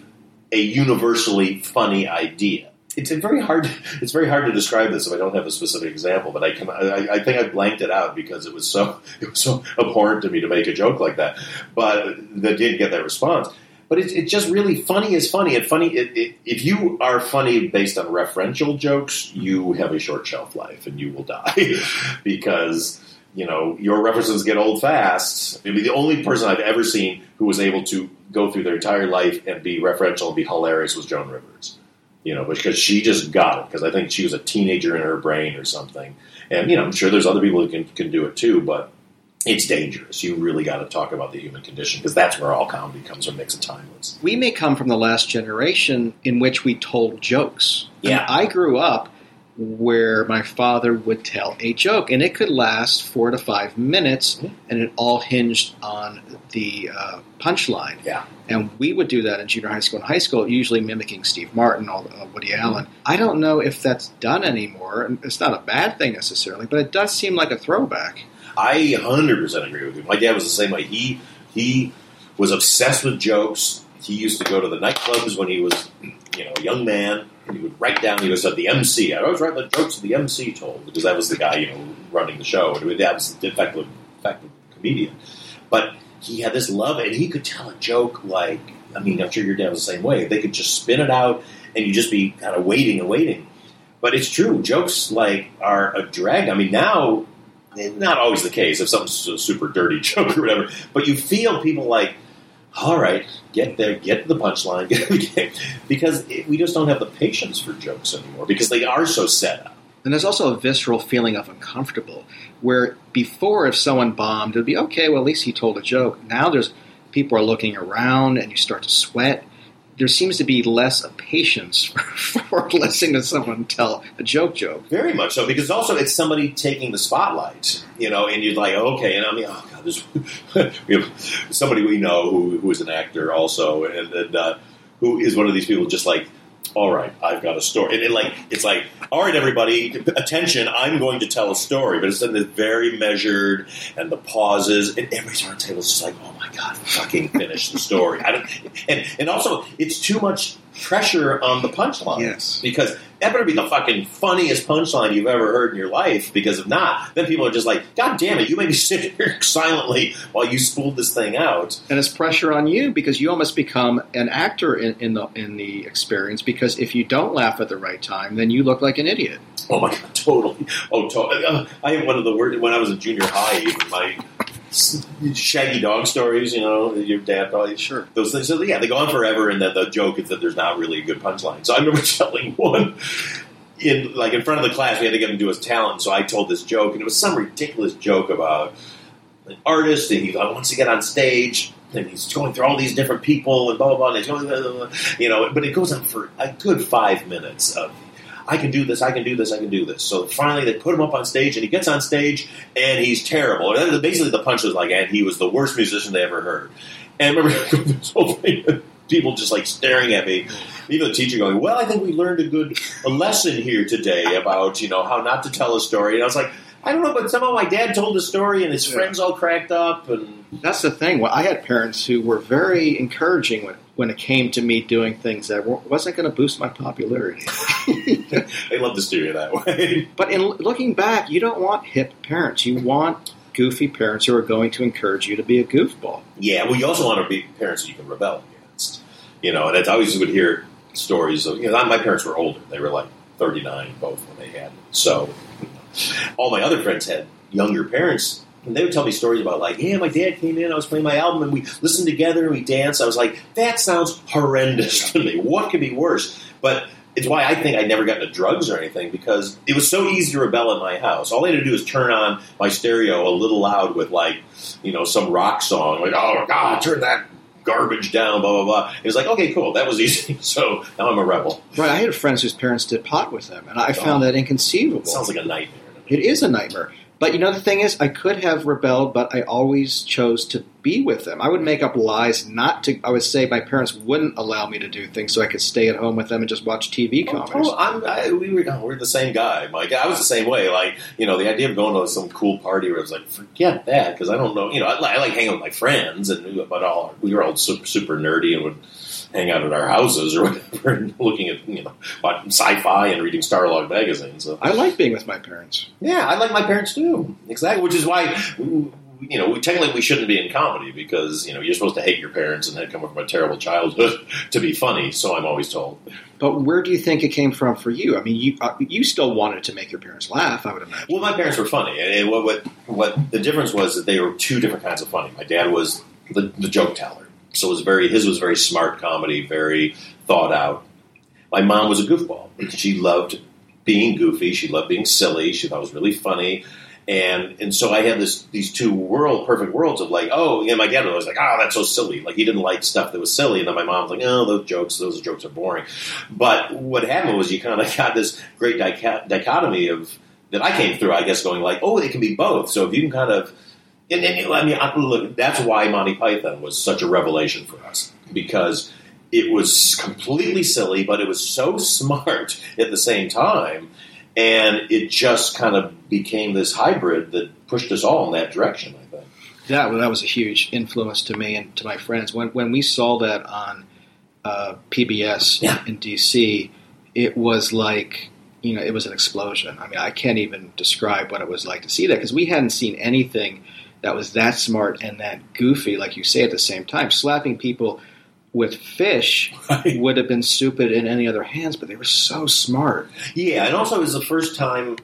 a universally funny idea. It's very hard. [LAUGHS] It's very hard to describe this if I don't have a specific example. But I can. I, I, think I blanked it out because it was so [LAUGHS] it was so abhorrent to me to make a joke like that. But that did get that response. But it's, just really funny is funny. And funny it, it, if you are funny based on referential jokes, you have a short shelf life and you will die [LAUGHS] because you know, your references get old fast. Maybe the only person I've ever seen who was able to go through their entire life and be referential and be hilarious was Joan Rivers. You know, because she just got it. Because I think she was a teenager in her brain or something. And you know, I'm sure there's other people who can can do it too, but it's dangerous. You really got to talk about the human condition because that's where all comedy comes from. Makes it timeless. We may come from the last generation in which we told jokes. Yeah, I grew up where my father would tell a joke, and it could last four to five minutes, Mm-hmm. and it all hinged on the uh, punchline. Yeah. And we would do that in junior high school and high school, usually mimicking Steve Martin, or uh, Woody Allen. I don't know if that's done anymore, and it's not a bad thing necessarily, but it does seem like a throwback. I 100% agree with you. My dad was the same way. He he was obsessed with jokes. He used to go to the nightclubs when he was, you know, a young man, and he would write down. He at the MC. I always write the jokes the MC told because that was the guy, you know, running the show. And that was the effective, effective comedian. But he had this love, and he could tell a joke like, I mean, I'm sure your dad was the same way. They could just spin it out, and you just be kind of waiting and waiting. But it's true. Jokes like are a drag. I mean, now eh, not always the case if something's a super dirty [LAUGHS] joke or whatever, but you feel people like, all right, get there, get to the punchline, [LAUGHS] get the because it, we just don't have the patience for jokes anymore because they are so set up. And there's also a visceral feeling of uncomfortable, where before, if someone bombed, it would be okay. Well, at least he told a joke. Now there's people are looking around, and you start to sweat. There seems to be less of patience [LAUGHS] for, for listening to someone tell a joke. Joke very much so because also it's somebody taking the spotlight, you know, and you're like, okay, and I mean, oh god, [LAUGHS] we have somebody we know who who is an actor also, and, and uh, who is one of these people just like all right, I've got a story. And it like it's like, all right, everybody, attention, I'm going to tell a story. But it's then very measured and the pauses, and everybody's around the table is just like, oh my god, fucking finish the story. I don't, and and also it's too much pressure on the punchline. Yes. because that better be the fucking funniest punchline you've ever heard in your life. Because if not, then people are just like, God damn it, you made me [LAUGHS] sit here silently while you spooled this thing out. and it's pressure on you because you almost become an actor in, in the in the experience. Because if you don't laugh at the right time, then you look like an idiot. Oh my god, [LAUGHS] totally. Oh, totally. Uh, I had one of the worst when I was in junior high. Even my shaggy dog stories, you know, your dad probably sure those things. So yeah, they go on forever, and then the joke is that there's not really a good punchline. So I remember [LAUGHS] telling one in like in front of the class. We had to get him to do his talent. So I told this joke, and it was some ridiculous joke about an artist, and he uh, wants to get on stage. And he's going through all these different people and blah blah blah. And he's going, blah, blah, blah, you know, but it goes on for a good five minutes of I can do this, I can do this, I can do this. So finally, they put him up on stage, and he gets on stage, and he's terrible. And basically, the punch was like, and he was the worst musician they ever heard. And I remember [LAUGHS] this whole thing, people just like staring at me. Even the teacher going, "Well, I think we learned a good a lesson here today about you know how not to tell a story." And I was like, I don't know, but somehow my dad told the story, and his friends all cracked up, and That's the thing. Well, I had parents who were very encouraging when, when it came to me doing things that wasn't going to boost my popularity. [LAUGHS] they love to steer you that way. [LAUGHS] But in looking back, you don't want hip parents. You want goofy parents who are going to encourage you to be a goofball. Yeah, well, you also want to be parents that you can rebel against. You know, and it's, I always would hear stories of, you know, my parents were older. They were like 39 both when they had me. So all my other friends had younger parents. And they would tell me stories about, like, yeah, my dad came in, I was playing my album, and we listened together and we danced. I was like, that sounds horrendous to me. What could be worse? But it's why I think I never got into drugs or anything because it was so easy to rebel in my house. All I had to do is turn on my stereo a little loud with like, you know, some rock song, like, oh God, turn that garbage down, blah blah blah. It was like, okay, cool, that was [LAUGHS] easy. So now I'm a rebel. Right. I had friends whose parents did pot with them, and I found oh. that inconceivable. Sounds like a nightmare. It is a nightmare. But you know, the thing is, I could have rebelled, but I always chose to be with them. I would make up lies not to. I would say my parents wouldn't allow me to do things, so I could stay at home with them and just watch TV oh, comedies. Oh, I'm, I, we were, oh, we're the same guy, Mike. I was the same way. Like, you know, the idea of going to some cool party where I was like, forget that, because I don't know. You know, I, I like hanging with my friends, and but all we were all super, super nerdy and would hang out at our houses or [LAUGHS] whatever, and looking at you know watching sci-fi and reading Starlog magazine. So I like being with my parents. yeah, I like my parents too. Exactly, which is why. You know, technically we shouldn't be in comedy because you know you're supposed to hate your parents and then come from a terrible childhood [LAUGHS] to be funny. So I'm always told. But where do you think it came from for you? I mean, you uh, you still wanted to make your parents laugh, I would imagine. Well, my parents were funny, and what what, what the difference was that they were two different kinds of funny. My dad was the, the joke teller, so it was very his was very smart comedy, very thought out. My mom was a goofball. She loved being goofy. She loved being silly. She thought it was really funny. And and so I had this these two world perfect worlds of like oh yeah my dad was like oh that's so silly like he didn't like stuff that was silly and then my mom's like oh those jokes those jokes are boring but what happened was you kind of got this great dicho- dichotomy of that I came through I guess going like oh it can be both so if you can kind of and, and I mean I- look that's why Monty Python was such a revelation for us because it was completely silly but it was so [LAUGHS] smart at the same time and it just kind of became this hybrid that pushed us all in that direction. I think. That well, that was a huge influence to me and to my friends. When when we saw that on uh, PBS in DC, it was like you know it was an explosion. I mean, I can't even describe what it was like to see that because we hadn't seen anything that was that smart and that goofy, like you say, at the same time. Slapping people with fish would have been stupid in any other hands, but they were so smart. Yeah, and also it was the first time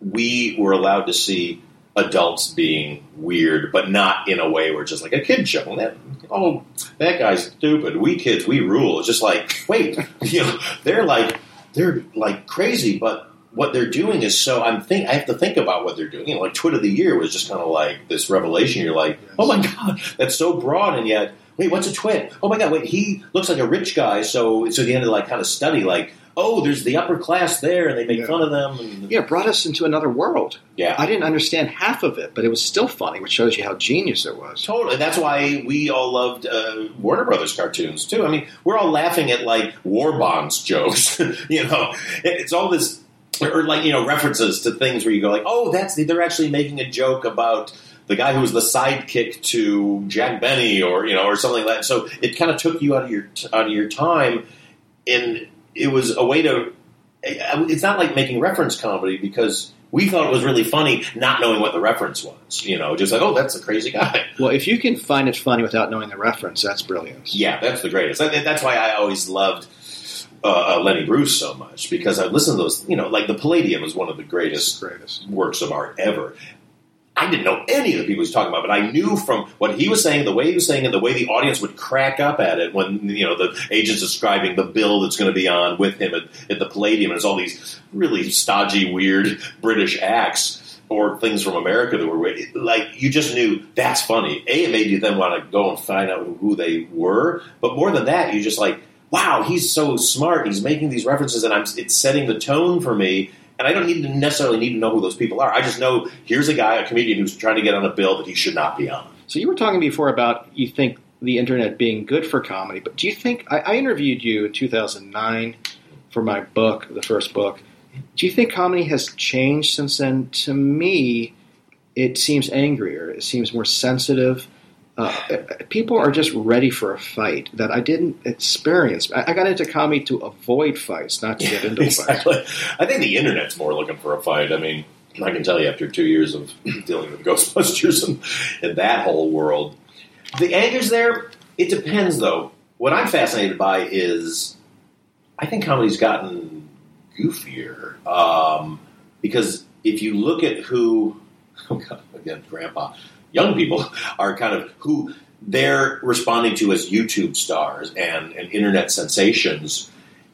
we were allowed to see adults being weird, but not in a way where it's just like a kid show. That, oh, that guy's stupid. We kids, we rule. It's just like, wait, [LAUGHS] you know, they're like they're like crazy, but what they're doing is so. I'm think I have to think about what they're doing. You know, like Twit of the Year was just kind of like this revelation. You're like, oh my god, that's so broad, and yet. Wait, what's a twit? Oh my god! Wait, he looks like a rich guy. So, so the end of like kind of study, like, oh, there's the upper class there, and they make fun of them. And, Yeah, it brought us into another world. Yeah. I didn't understand half of it, but it was still funny, which shows you how genius it was. Totally. That's why we all loved uh, Warner Brothers cartoons too. I mean, we're all laughing at like war bonds jokes. [LAUGHS] you know, it's all this, or like you know, references to things where you go like, oh, that's they're actually making a joke about the guy who was the sidekick to Jack Benny, or you know, or something like that. So it kind of took you out of your out of your time, and it was a way to. It's not like making reference comedy because we thought it was really funny, not knowing what the reference was. You know, just like, oh, that's a crazy guy. Well, if you can find it funny without knowing the reference, that's brilliant. Yeah, that's the greatest. That- That's why I always loved uh, uh, Lenny Bruce so much because I listened to those. You know, like the Palladium is one of the greatest, greatest works of art ever. I didn't know any of the people he was talking about, but I knew from what he was saying, the way he was saying it, the way the audience would crack up at it when you know the agent's describing the bill that's going to be on with him at, at the Palladium, and it's all these really stodgy, weird British acts or things from America that were like you just knew that's funny. A, it made you then want to go and find out who they were, but more than that, you just like, wow, he's so smart. He's making these references, and I'm it's setting the tone for me. And I don't need to necessarily need to know who those people are. I just know here's a guy, a comedian who's trying to get on a bill that he should not be on. So you were talking before about you think the internet being good for comedy, but do you think I, I interviewed you in 2009 for my book, the first book? Do you think comedy has changed since then? To me, it seems angrier. It seems more sensitive. Uh, people are just ready for a fight that I didn't experience. I, I got into comedy to avoid fights, not to get into [LAUGHS] fights. exactly. I think the internet's more looking for a fight. I mean, I can tell you after two years of [CLEARS THROAT] dealing with [LAUGHS] Ghostbusters and, and that whole world, the anger's there. It depends, though. What I'm fascinated by is I think comedy's gotten goofier um, because if you look at who, [LAUGHS] oh God, again, Grandpa, young people [LAUGHS] are kind of who they're responding to as YouTube stars and, and internet sensations.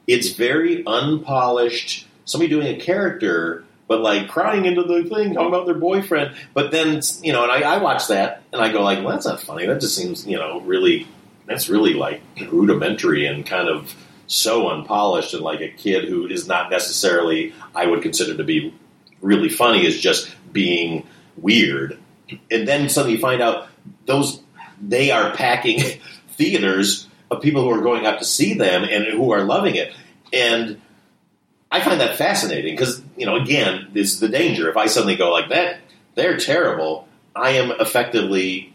It's very unpolished. Somebody doing a character, but like crying into the thing, talking about their boyfriend. But then, you know, and I, I watch that and I go like, well, that's not funny. That just seems, you know, really, that's really like rudimentary and kind of so unpolished and like a kid who is not necessarily, I would consider to be really funny, is just being weird. And then suddenly you find out those they are packing [LAUGHS] theaters of people who are going out to see them and who are loving it. And I find that fascinating because, you know, again, this is the danger. If I suddenly go like that, they're terrible. I am effectively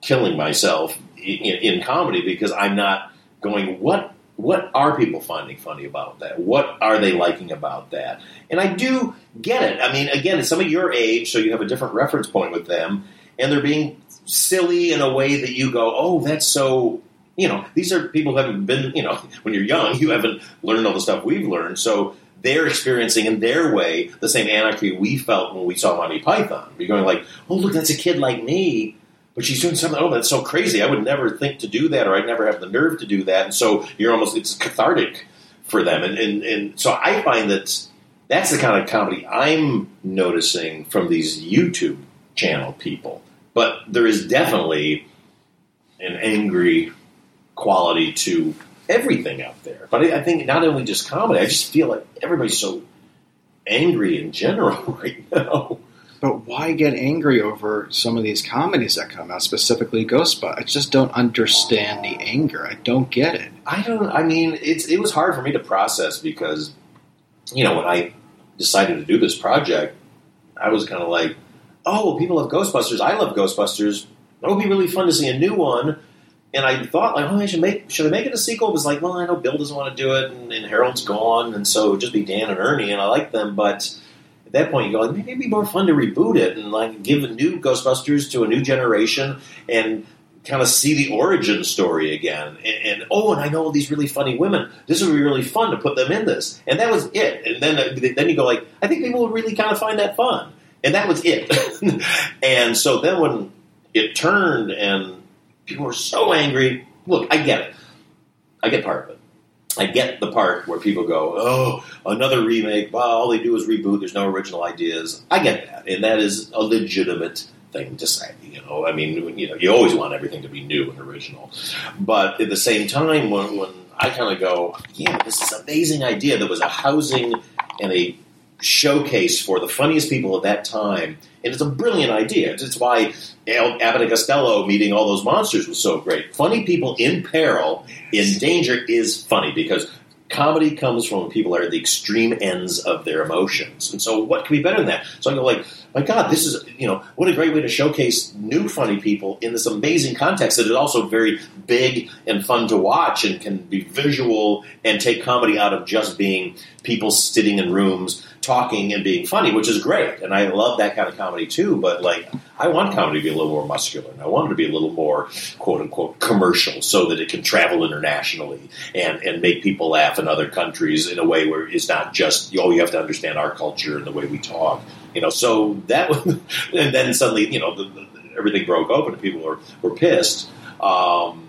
killing myself in, in comedy because I'm not going, what what are people finding funny about that? What are they liking about that? And I do get it. I mean, again, it's some of your age, so you have a different reference point with them, and they're being silly in a way that you go, oh, that's so. You know, these are people who haven't been. You know, [LAUGHS] when you're young, you haven't learned all the stuff we've learned, so they're experiencing in their way the same anarchy we felt when we saw Monty Python. You're going like, oh, look, that's a kid like me but she's doing something. Oh, that's so crazy! I would never think to do that, or I'd never have the nerve to do that. And so you're almost it's cathartic for them, and and, and so I find that that's the kind of comedy I'm noticing from these YouTube channel people. But there is definitely an angry quality to everything out there. But I, I think not only just comedy, I just feel like everybody's so angry in general [LAUGHS] right now. But why get angry over some of these comedies that come out, specifically Ghostbusters? I just don't understand the anger. I don't get it. I don't. I mean, it's it was hard for me to process because, you know, when I decided to do this project, I was kind of like, oh, people love Ghostbusters. I love Ghostbusters. It would be really fun to see a new one. And I thought, like, oh, I should make should I make it a sequel? It was like, well, I know Bill doesn't want to do it, and, and Harold's gone, and so it would just be Dan and Ernie, and I like them, but at that point you go like maybe it'd be more fun to reboot it and like give a new Ghostbusters to a new generation and kind of see the origin story again. And, and oh, and I know all these really funny women. This would be really fun to put them in this. And that was it. And then uh, then you go like I think people would really kind of find that fun. And that was it. [LAUGHS] and so then when it turned and people were so angry, look, I get it. I get part of it. I get the part where people go, "Oh, another remake. Well, all they do is reboot. There's no original ideas." I get that, and that is a legitimate thing to say. You know, I mean, you know, you always want everything to be new and original, but at the same time, when, when I kind of go, "Yeah, this is an amazing idea," there was a housing and a showcase for the funniest people at that time, and it's a brilliant idea. It's why Abbott and Costello meeting all those monsters was so great. Funny people in peril, in danger, is funny because comedy comes from when people are at the extreme ends of their emotions. And so what can be better than that? So I go like, my God, this is, you know, what a great way to showcase new funny people in this amazing context that is also very big and fun to watch and can be visual and take comedy out of just being people sitting in rooms talking and being funny, which is great. And I love that kind of comedy too, but like, I want comedy to be a little more muscular and I want it to be a little more quote unquote commercial so that it can travel internationally and, and make people laugh in other countries in a way where it's not just, oh, you have to understand our culture and the way we talk. You know, so that [LAUGHS] and then suddenly, you know, the, the, everything broke open and people were, were pissed. Um,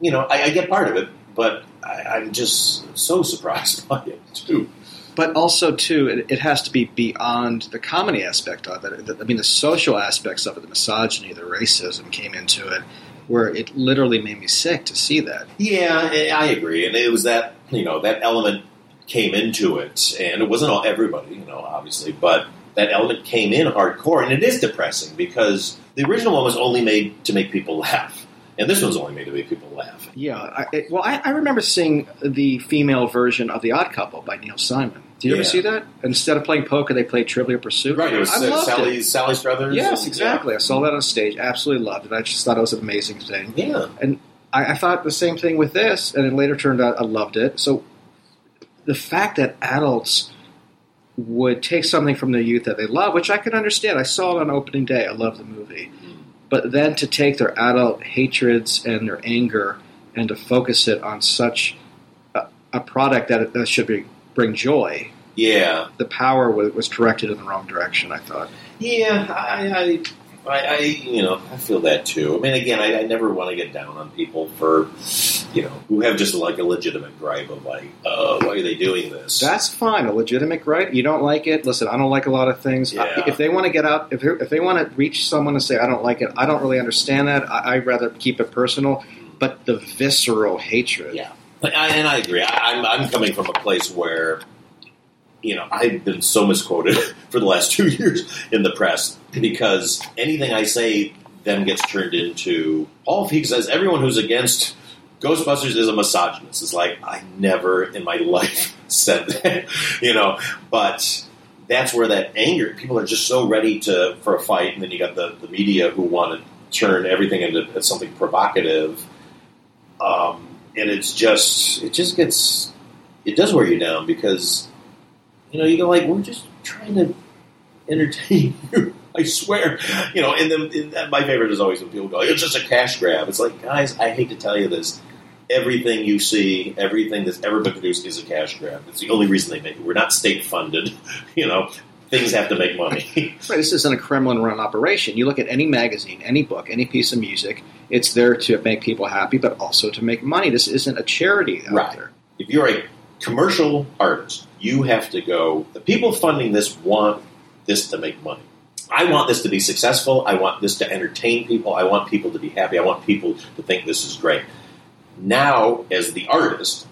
you know, I, I get part of it, but I, I'm just so surprised [LAUGHS] by it too. But also, too, it, it has to be beyond the comedy aspect of it. I mean, the social aspects of it, the misogyny, the racism came into it, where it literally made me sick to see that. Yeah, I agree, and it was that you know that element came into it, and it wasn't all everybody, you know, obviously, but that element came in hardcore, and it is depressing because the original one was only made to make people [LAUGHS] laugh, and this one's only made to make people laugh. Yeah, I, it, well, I, I remember seeing the female version of The Odd Couple by Neil Simon. Did you Yeah. ever see that? Instead of playing poker, they played Trivial Pursuit. Right, it was I uh, loved Sally it. Sally Struthers. Yes, and- exactly. I saw that on stage. Absolutely loved it. I just thought it was an amazing thing. Yeah. And I, I thought the same thing with this, and it later turned out I loved it. So the fact that adults would take something from their youth that they love, which I can understand. I saw it on opening day. I love the movie. But then to take their adult hatreds and their anger and to focus it on such a, a product that, that should be, bring joy, Yeah, the power was, was directed in the wrong direction, I thought. yeah, I, I, I, I, you know, I feel that too. I mean, again, I, I never want to get down on people for, you know, who have just like a legitimate gripe of like, uh, why are they doing this? That's fine. A legitimate gripe. You don't like it. Listen, I don't like a lot of things. Yeah. If they want to get out, if, if they want to reach someone and say, I don't like it, I don't really understand that. I, I'd rather keep it personal. But the visceral hatred. Yeah. But I, and I agree. I, I'm, I'm coming from a place where, you know, I've been so misquoted [LAUGHS] for the last two [LAUGHS] years in the press because anything I say then gets turned into Paul Feig says everyone who's against Ghostbusters is a misogynist. It's like I never in my [LAUGHS] life said that, you know. But that's where that anger. People are just so ready to for a fight, and then you got the, the media who want to turn everything into something provocative. Um, and it's just it just gets it does wear you down because you know you go like we're just trying to entertain [LAUGHS] you. I swear, you know. And then and my favorite is always when people go, "It's just a cash grab." It's like, guys, I hate to tell you this. Everything you see, everything that's ever been produced is a cash grab. It's the only reason they make it. We're not state funded. [LAUGHS] You know, things have to make money. [LAUGHS] Right, this isn't a Kremlin run operation. You look at any magazine, any book, any piece of music, it's there to make people happy, but also to make money. This isn't a charity out Right. there. if you're a commercial artist, you have to go. The people funding this want this to make money. I want this to be successful. I want this to entertain people. I want people to be happy. I want people to think this is great. Now, as the artist,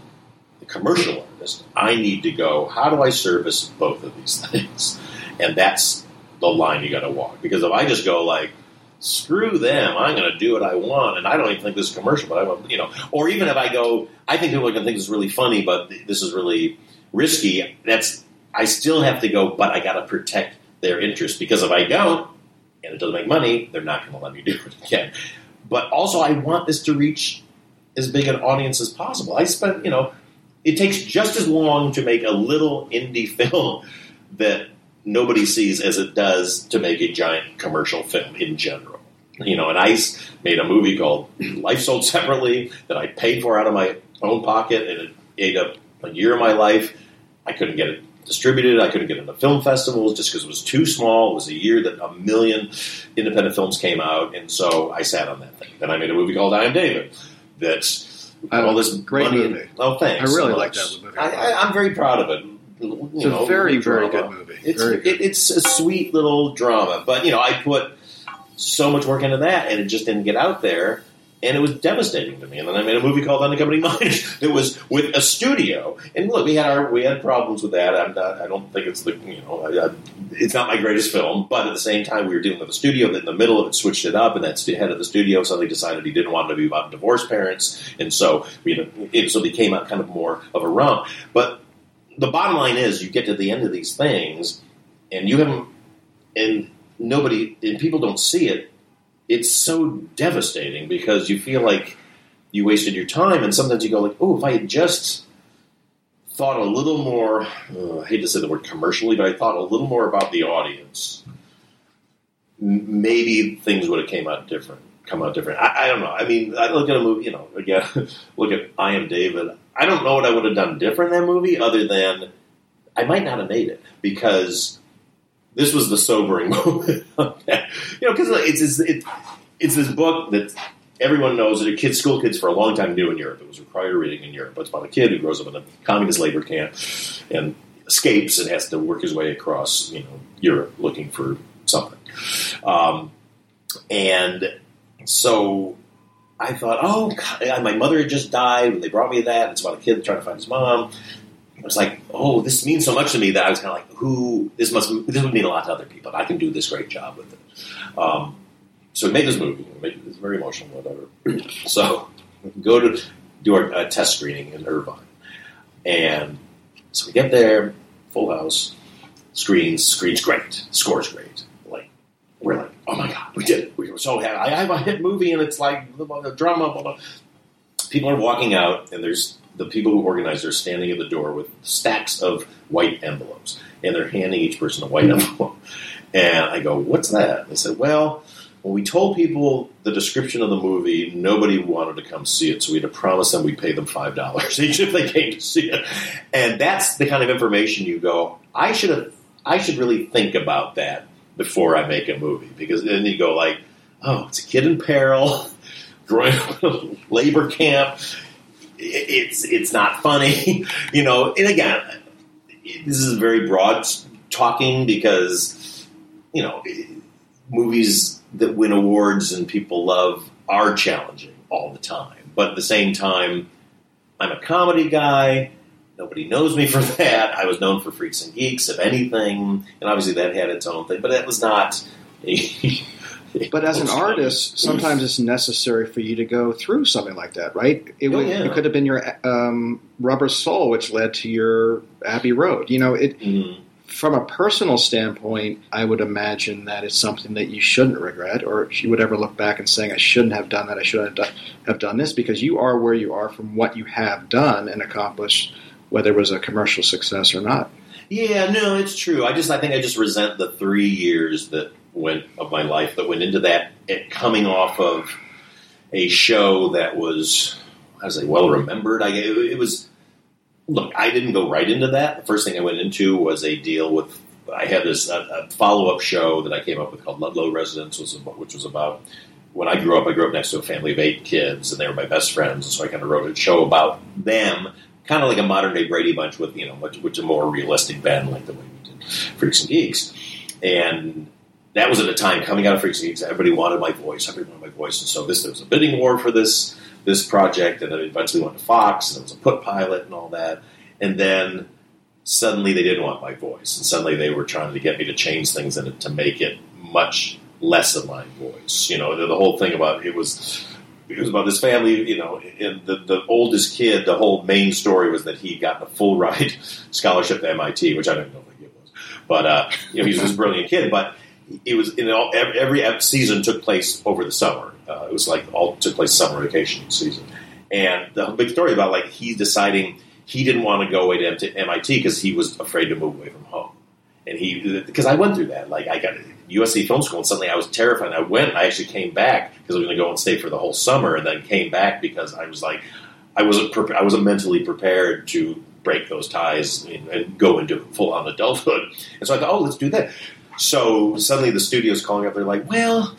the commercial artist, I need to go, how do I service both of these [LAUGHS] things? And that's the line you got to walk. Because if I just go like, screw them, I'm going to do what I want, and I don't even think this is commercial, but I want, you know, or even if I go, I think people are going to think this is really funny, but this is really risky. That's I still have to go, but I got to protect their interest because if I don't and it doesn't make money, they're not going to let me [LAUGHS] do it again. But also, I want this to reach as big an audience as possible. I spent, you know, it takes just as long to make a little indie [LAUGHS] film that nobody sees as it does to make a giant commercial film in general. You know, and I made a movie called [CLEARS THROAT] Life Sold Separately that I paid for out of my own pocket, and it ate up a year of my life. I couldn't get it distributed. I couldn't get into film festivals just because it was too small. It was a year that a million independent films came out, and so I sat on that thing. Then I made a movie called I Am David. That's I oh, all this great money- movie. Oh, thanks. I really so like that movie. I, I, I'm very proud of it. You It's a know, very, very drama. good movie. It's, Very good. It, it's a sweet little drama, but you know, I put so much work into that, and it just didn't get out there. And it was devastating to me. And then I made a movie called Unaccompanied Minors [LAUGHS] that was with a studio. And look, we had our we had problems with that. I'm not. I don't think it's the you know. I, I, it's not my greatest film, but at the same time, we were dealing with a studio that in the middle of it switched it up, and that head of the studio suddenly decided he didn't want to be about divorced parents, and so we it so became a kind of more of a romp. But the bottom line is, you get to the end of these things, and you haven't, and nobody, and people don't see it. It's so devastating because you feel like you wasted your time, and sometimes you go like, "Oh, if I had just." Thought a little more. Uh, I hate to say the word commercially, but I thought a little more about the audience. Maybe things would have came out different. Come out different. I, I don't know. I mean, I look at a movie. You know, again, [LAUGHS] look at I Am David. I don't know what I would have done different in that movie, other than I might not have made it because this was the sobering [LAUGHS] moment. you know, because it's it's, it, it's this book that everyone knows that kids, school kids for a long time knew in Europe. It was required reading in Europe. It's about a kid who grows up in a communist labor camp and escapes and has to work his way across, you know, Europe looking for something. Um, and so I thought, oh, God, my mother had just died. They brought me that. It's about a kid trying to find his mom. I was like, oh, this means so much to me that I was kind of like, who? This must. This would mean a lot to other people. I can do this great job with it. Um, so we made this movie. It's very emotional, whatever. [CLEARS THROAT] so go to do our uh, test screening in Irvine, and so we get there, full house, screens, screens great, scores great. Like we're like, oh my god, we did it. We were so happy. I have a hit movie, and it's like the drama. Blah, blah. People are walking out, and there's the people who organized are standing at the door with stacks of white envelopes, and they're handing each person a white [LAUGHS] envelope. And I go, "What's that?" They said, "Well." When we told people the description of the movie, nobody wanted to come see it, so we had to promise them we'd pay them five dollars [LAUGHS] each if they came to see it. And that's the kind of information you go, I should have, I should really think about that before I make a movie because then you go like, oh, it's a kid in peril, [LAUGHS] growing up in a labor camp. It's it's not funny, [LAUGHS] you know. And again, this is very broad talking because you know movies that win awards and people love are challenging all the time. But at the same time, I'm a comedy guy. Nobody knows me for [LAUGHS] that. I was known for Freaks and Geeks, if anything, and obviously that had its own thing. But that was not. [LAUGHS] [LAUGHS] but as an artist, sometimes it's necessary for you to go through something like that, right? It, Oh, yeah. it could have been your um, Rubber Soul, which led to your Abbey Road. You know, it. Mm-hmm. From a personal standpoint, I would imagine that it's something that you shouldn't regret, or you would ever look back and saying, "I shouldn't have done that. I should have done, have done this," because you are where you are from what you have done and accomplished, whether it was a commercial success or not. Yeah, no, it's true. I just I think I just resent the three years that went of my life that went into that. It coming off of a show that was, say, well remembered. I it, was. Look, I didn't go right into that. The first thing I went into was a deal with. I had this a, a follow up show that I came up with called Ludlow Residence, which was about when I grew up. I grew up next to a family of eight kids, and they were my best friends. So I kind of wrote a show about them, kind of like a modern day Brady Bunch with you know, much, which a more realistic band like the way we did Freaks and Geeks, and that was at a time coming out of Freaks and Geeks. Everybody wanted my voice. Everybody wanted my voice, and so this there was a bidding war for this this project, and then eventually went to Fox, and it was a put pilot and all that, and then suddenly they didn't want my voice, and suddenly they were trying to get me to change things in it to make it much less of my voice. You know, the, the whole thing about it was it was about this family, you know, and the, the oldest kid, the whole main story was that he got a full ride [LAUGHS] scholarship to MIT, which I don't know what it was. But, uh, you know, he was this brilliant kid, but it was, you know, every, season took place over the summer. Uh, it was like all took place summer vacation season. And the big story about like he deciding he didn't want to go away to, MIT because he was afraid to move away from home. And he, because I went through that. Like I got USC Film School, and suddenly I was terrified. And I went. I actually came back because I was going to go and stay for the whole summer, and then came back because I was like, I wasn't. Pre- I wasn't mentally prepared to break those ties and, and go into full on adulthood. And so I thought, oh, let's do that. So suddenly the studio's calling up. They're like, well,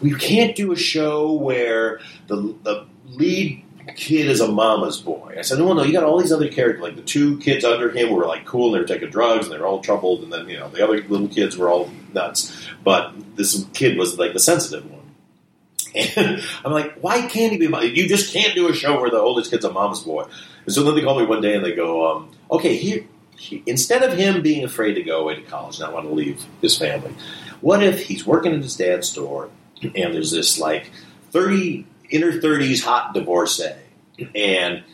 we can't do a show where the the lead kid is a mama's boy. I said, no, no, you got all these other characters. Like the two kids under him were like cool and they were taking drugs and they were all troubled, and then you know the other little kids were all nuts. But this kid was like the sensitive one. And [LAUGHS] I'm like, why can't he be? My, you just can't do a show where the oldest kid's a mama's boy. And so then they call me one day and they go, um, okay, here, he, instead of him being afraid to go away to college, not want to leave his family, what if he's working in his dad's store and there's this like thirty inner thirties hot divorcee, and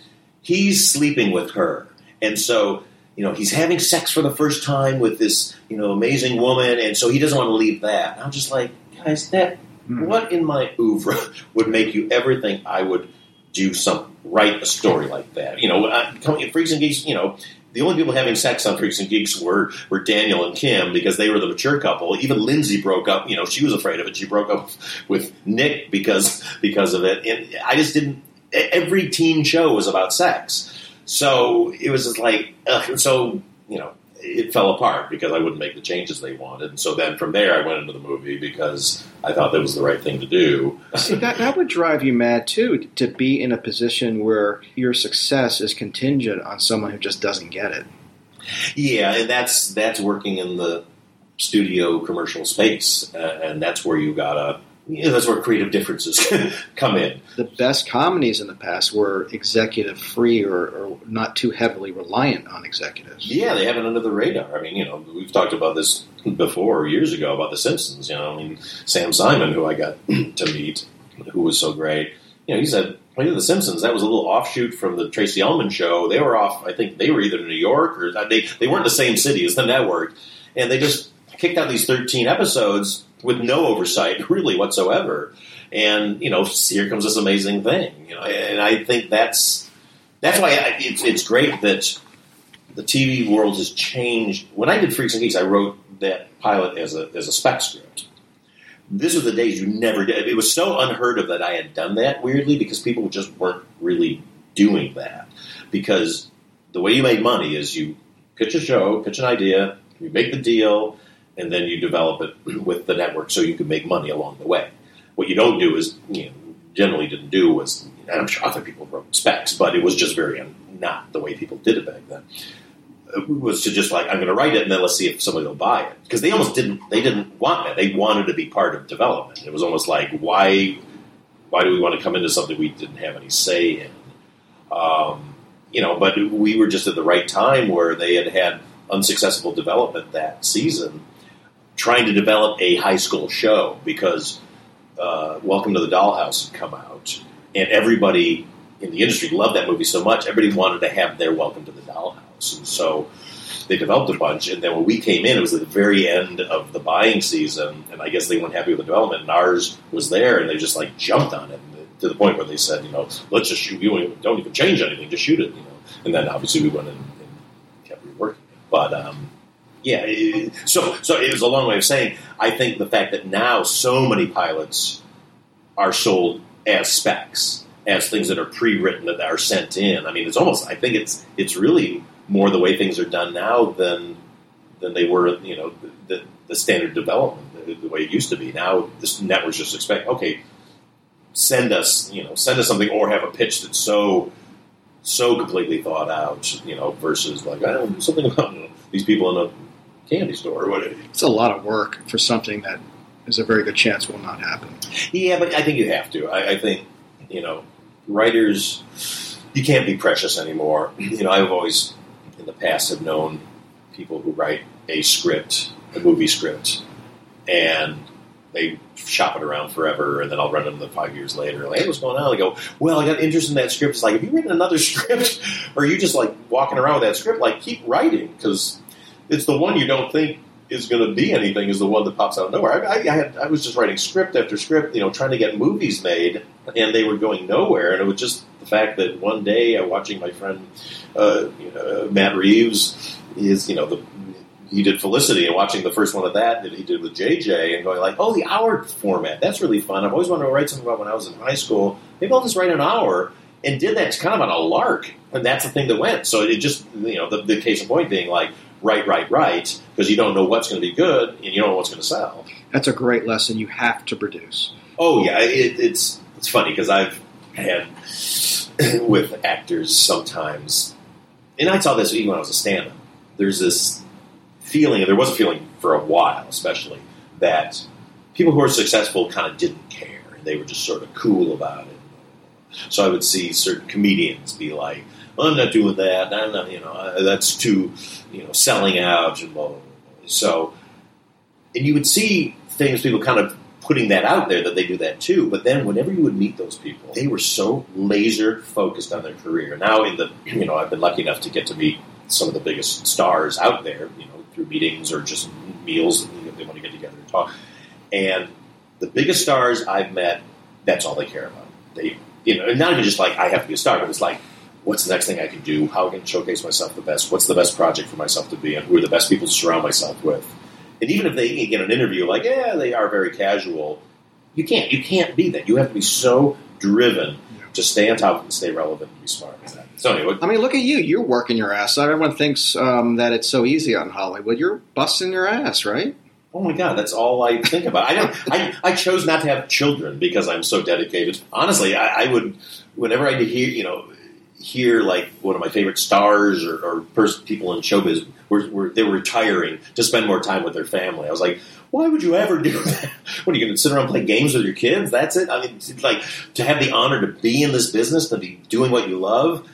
he's sleeping with her, and so you know he's having sex for the first time with this you know amazing woman, and so he doesn't want to leave that. And I'm just like, guys, that what in my oeuvre [LAUGHS] would make you ever think I would do some write a story like that? You know, uh, coming Freaks and Geeks, you know. The only people having sex on Freaks and Geeks were, were Daniel and Kim because they were the mature couple. Even Lindsay broke up. You know, she was afraid of it. She broke up with Nick because because of it. And I just didn't. Every teen show was about sex, so it was just like so. You know, it fell apart because I wouldn't make the changes they wanted. And so then from there, I went into the movie because I thought that was the right thing to do. See, that, that would drive you mad too to be in a position where your success is contingent on someone who just doesn't get it. Yeah, and that's that's working in the studio commercial space, uh, and that's where you gotta. Know, that's where creative differences [LAUGHS] come in. The best comedies in the past were executive free or, or not too heavily reliant on executives. Yeah, they have it under the radar. I mean, you know, we've talked about this before years ago about The Simpsons. You know, I mean, Sam Simon, who I got [CLEARS THROAT] to meet, who was so great. You know, he said, "When you did The Simpsons, that was a little offshoot from the Tracey Ullman show. They were off. I think they were either in New York or uh, they they weren't in the same city as the network, and they just kicked out these thirteen episodes with no oversight, [LAUGHS] really whatsoever. And you know, here comes this amazing thing. You know, and I think that's that's why I, it's, it's great that the TV world has changed. When I did Freaks and Geeks, I wrote that pilot as a as a spec script. This was the days you never did. It was so unheard of that I had done that weirdly because people just weren't really doing that. Because the way you made money is you pitch a show, pitch an idea, you make the deal, and then you develop it [CLEARS THROAT] with the network so you can make money along the way. What you don't do is, you know, generally didn't do was, and I'm sure other people wrote specs, but it was just very not the way people did it back then. It was to just like I'm going to write it and then let's see if somebody will buy it because they almost didn't they didn't want that they wanted to be part of development. It was almost like why why do we want to come into something we didn't have any say in? Um, you know, but we were just at the right time where they had had unsuccessful development that season, trying to develop a high school show because uh, Welcome to the Dollhouse had come out, and everybody in the industry loved that movie so much. Everybody wanted to have their Welcome to the Dollhouse, and so they developed a bunch. And then when we came in, it was at the very end of the buying season, and I guess they weren't happy with the development. And ours was there, and they just like jumped on it to the point where they said, you know, let's just shoot. You don't even change anything, just shoot it. You know, and then obviously we went in and kept reworking it. But um, yeah, so so it was a long way of saying I think the fact that now so many pilots are sold as specs, as things that are pre-written that are sent in. I mean, it's almost I think it's it's really more the way things are done now than than they were. You know, the, the standard development, the, the way it used to be. Now, this networks just expect okay, send us you know send us something or have a pitch that's so so completely thought out. You know, versus like I don't know, something about you know, these people in a candy store or whatever. It's a lot of work for something that is a very good chance will not happen. Yeah, but I think you have to. I, I think you know, writers, you can't be precious anymore. You know, I've always in the past have known people who write a script, a movie script, and they shop it around forever, and then I'll run into them five years later. Like, hey, what's going on? They go, well, I got interest in that script. It's like, have you written another [LAUGHS] script, or are you just like walking around with that script? Like, keep writing because it's the one you don't think is going to be anything is the one that pops out of nowhere. I, I, I, had I was just writing script after script, you know, trying to get movies made, and they were going nowhere. And it was just the fact that one day, uh, watching my friend uh, you know, Matt Reeves, is you know the he did Felicity, and watching the first one of that that he did with JJ, and going like, oh, the hour format, that's really fun. I've always wanted to write something about when I was in high school. Maybe I'll just write an hour. And did that kind of on a lark, and that's the thing that went. So it just, you know, the, the case in point being like, write, right, write, because you don't know what's going to be good and you don't know what's going to sell. That's a great lesson you have to produce. Oh yeah, it, it's it's funny because I've had [COUGHS] with actors sometimes, and I saw this even when I was a stand-up. There's this feeling, and there was a feeling for a while, especially that people who are successful kind of didn't care. and they were just sort of cool about it. So I would see certain comedians be like, "I'm not doing that. I'm not, you know, that's too, you know, selling out." And blah, blah, blah. So, and you would see famous people kind of putting that out there that they do that too. But then, whenever you would meet those people, they were so laser focused on their career. Now, in the, you know, I've been lucky enough to get to meet some of the biggest stars out there, you know, through meetings or just meals that you know, they want to get together and talk. And the biggest stars I've met, that's all they care about. They, you know, not even just like I have to be a star, but it's like, what's the next thing I can do? How can I showcase myself the best? What's the best project for myself to be in? Who are the best people to surround myself with? And even if they get an interview, like, yeah, they are very casual. You can't, you can't be that. You have to be so driven to stay on top and stay relevant and be smart. So anyway, I mean, look at you. You're working your ass. out. Everyone thinks um, that it's so easy on Hollywood. You're busting your ass, right? Oh my god, that's all I think about. I don't. I, I chose not to have children because I'm so dedicated. Honestly, I, I would whenever I hear you know hear like one of my favorite stars or, or pers- people in showbiz were, were they were retiring to spend more time with their family. I was like, why would you ever do [LAUGHS] that? What are you going to sit around and play games with your kids? That's it. I mean, it's like to have the honor to be in this business, to be doing what you love.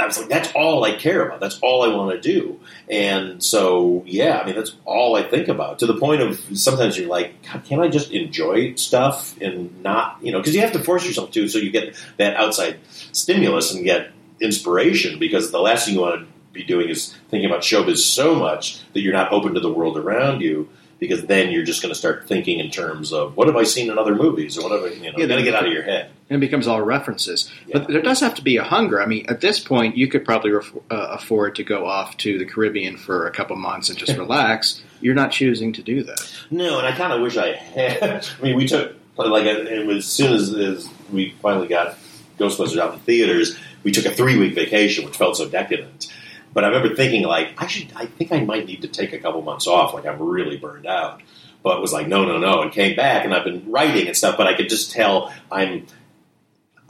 I was like, that's all I care about. That's all I want to do. And so, yeah, I mean, that's all I think about to the point of sometimes you're like, can't I just enjoy stuff and not, you know, because you have to force yourself to so you get that outside stimulus and get inspiration because the last thing you want to be doing is thinking about showbiz so much that you're not open to the world around you because then you're just going to start thinking in terms of what have I seen in other movies or what have I, you know, Yeah, got to get out of your head. And it becomes all references. But there does have to be a hunger. I mean, at this point, you could probably ref- uh, afford to go off to the Caribbean for a couple months and just [LAUGHS] relax. You're not choosing to do that. No, and I kind of wish I had. I mean, we took like as soon as, as we finally got Ghostbusters out in theaters, we took a three week vacation, which felt so decadent. But I remember thinking like I should. I think I might need to take a couple months off. Like I'm really burned out. But was like no, no, no, and came back, and I've been writing and stuff. But I could just tell I'm.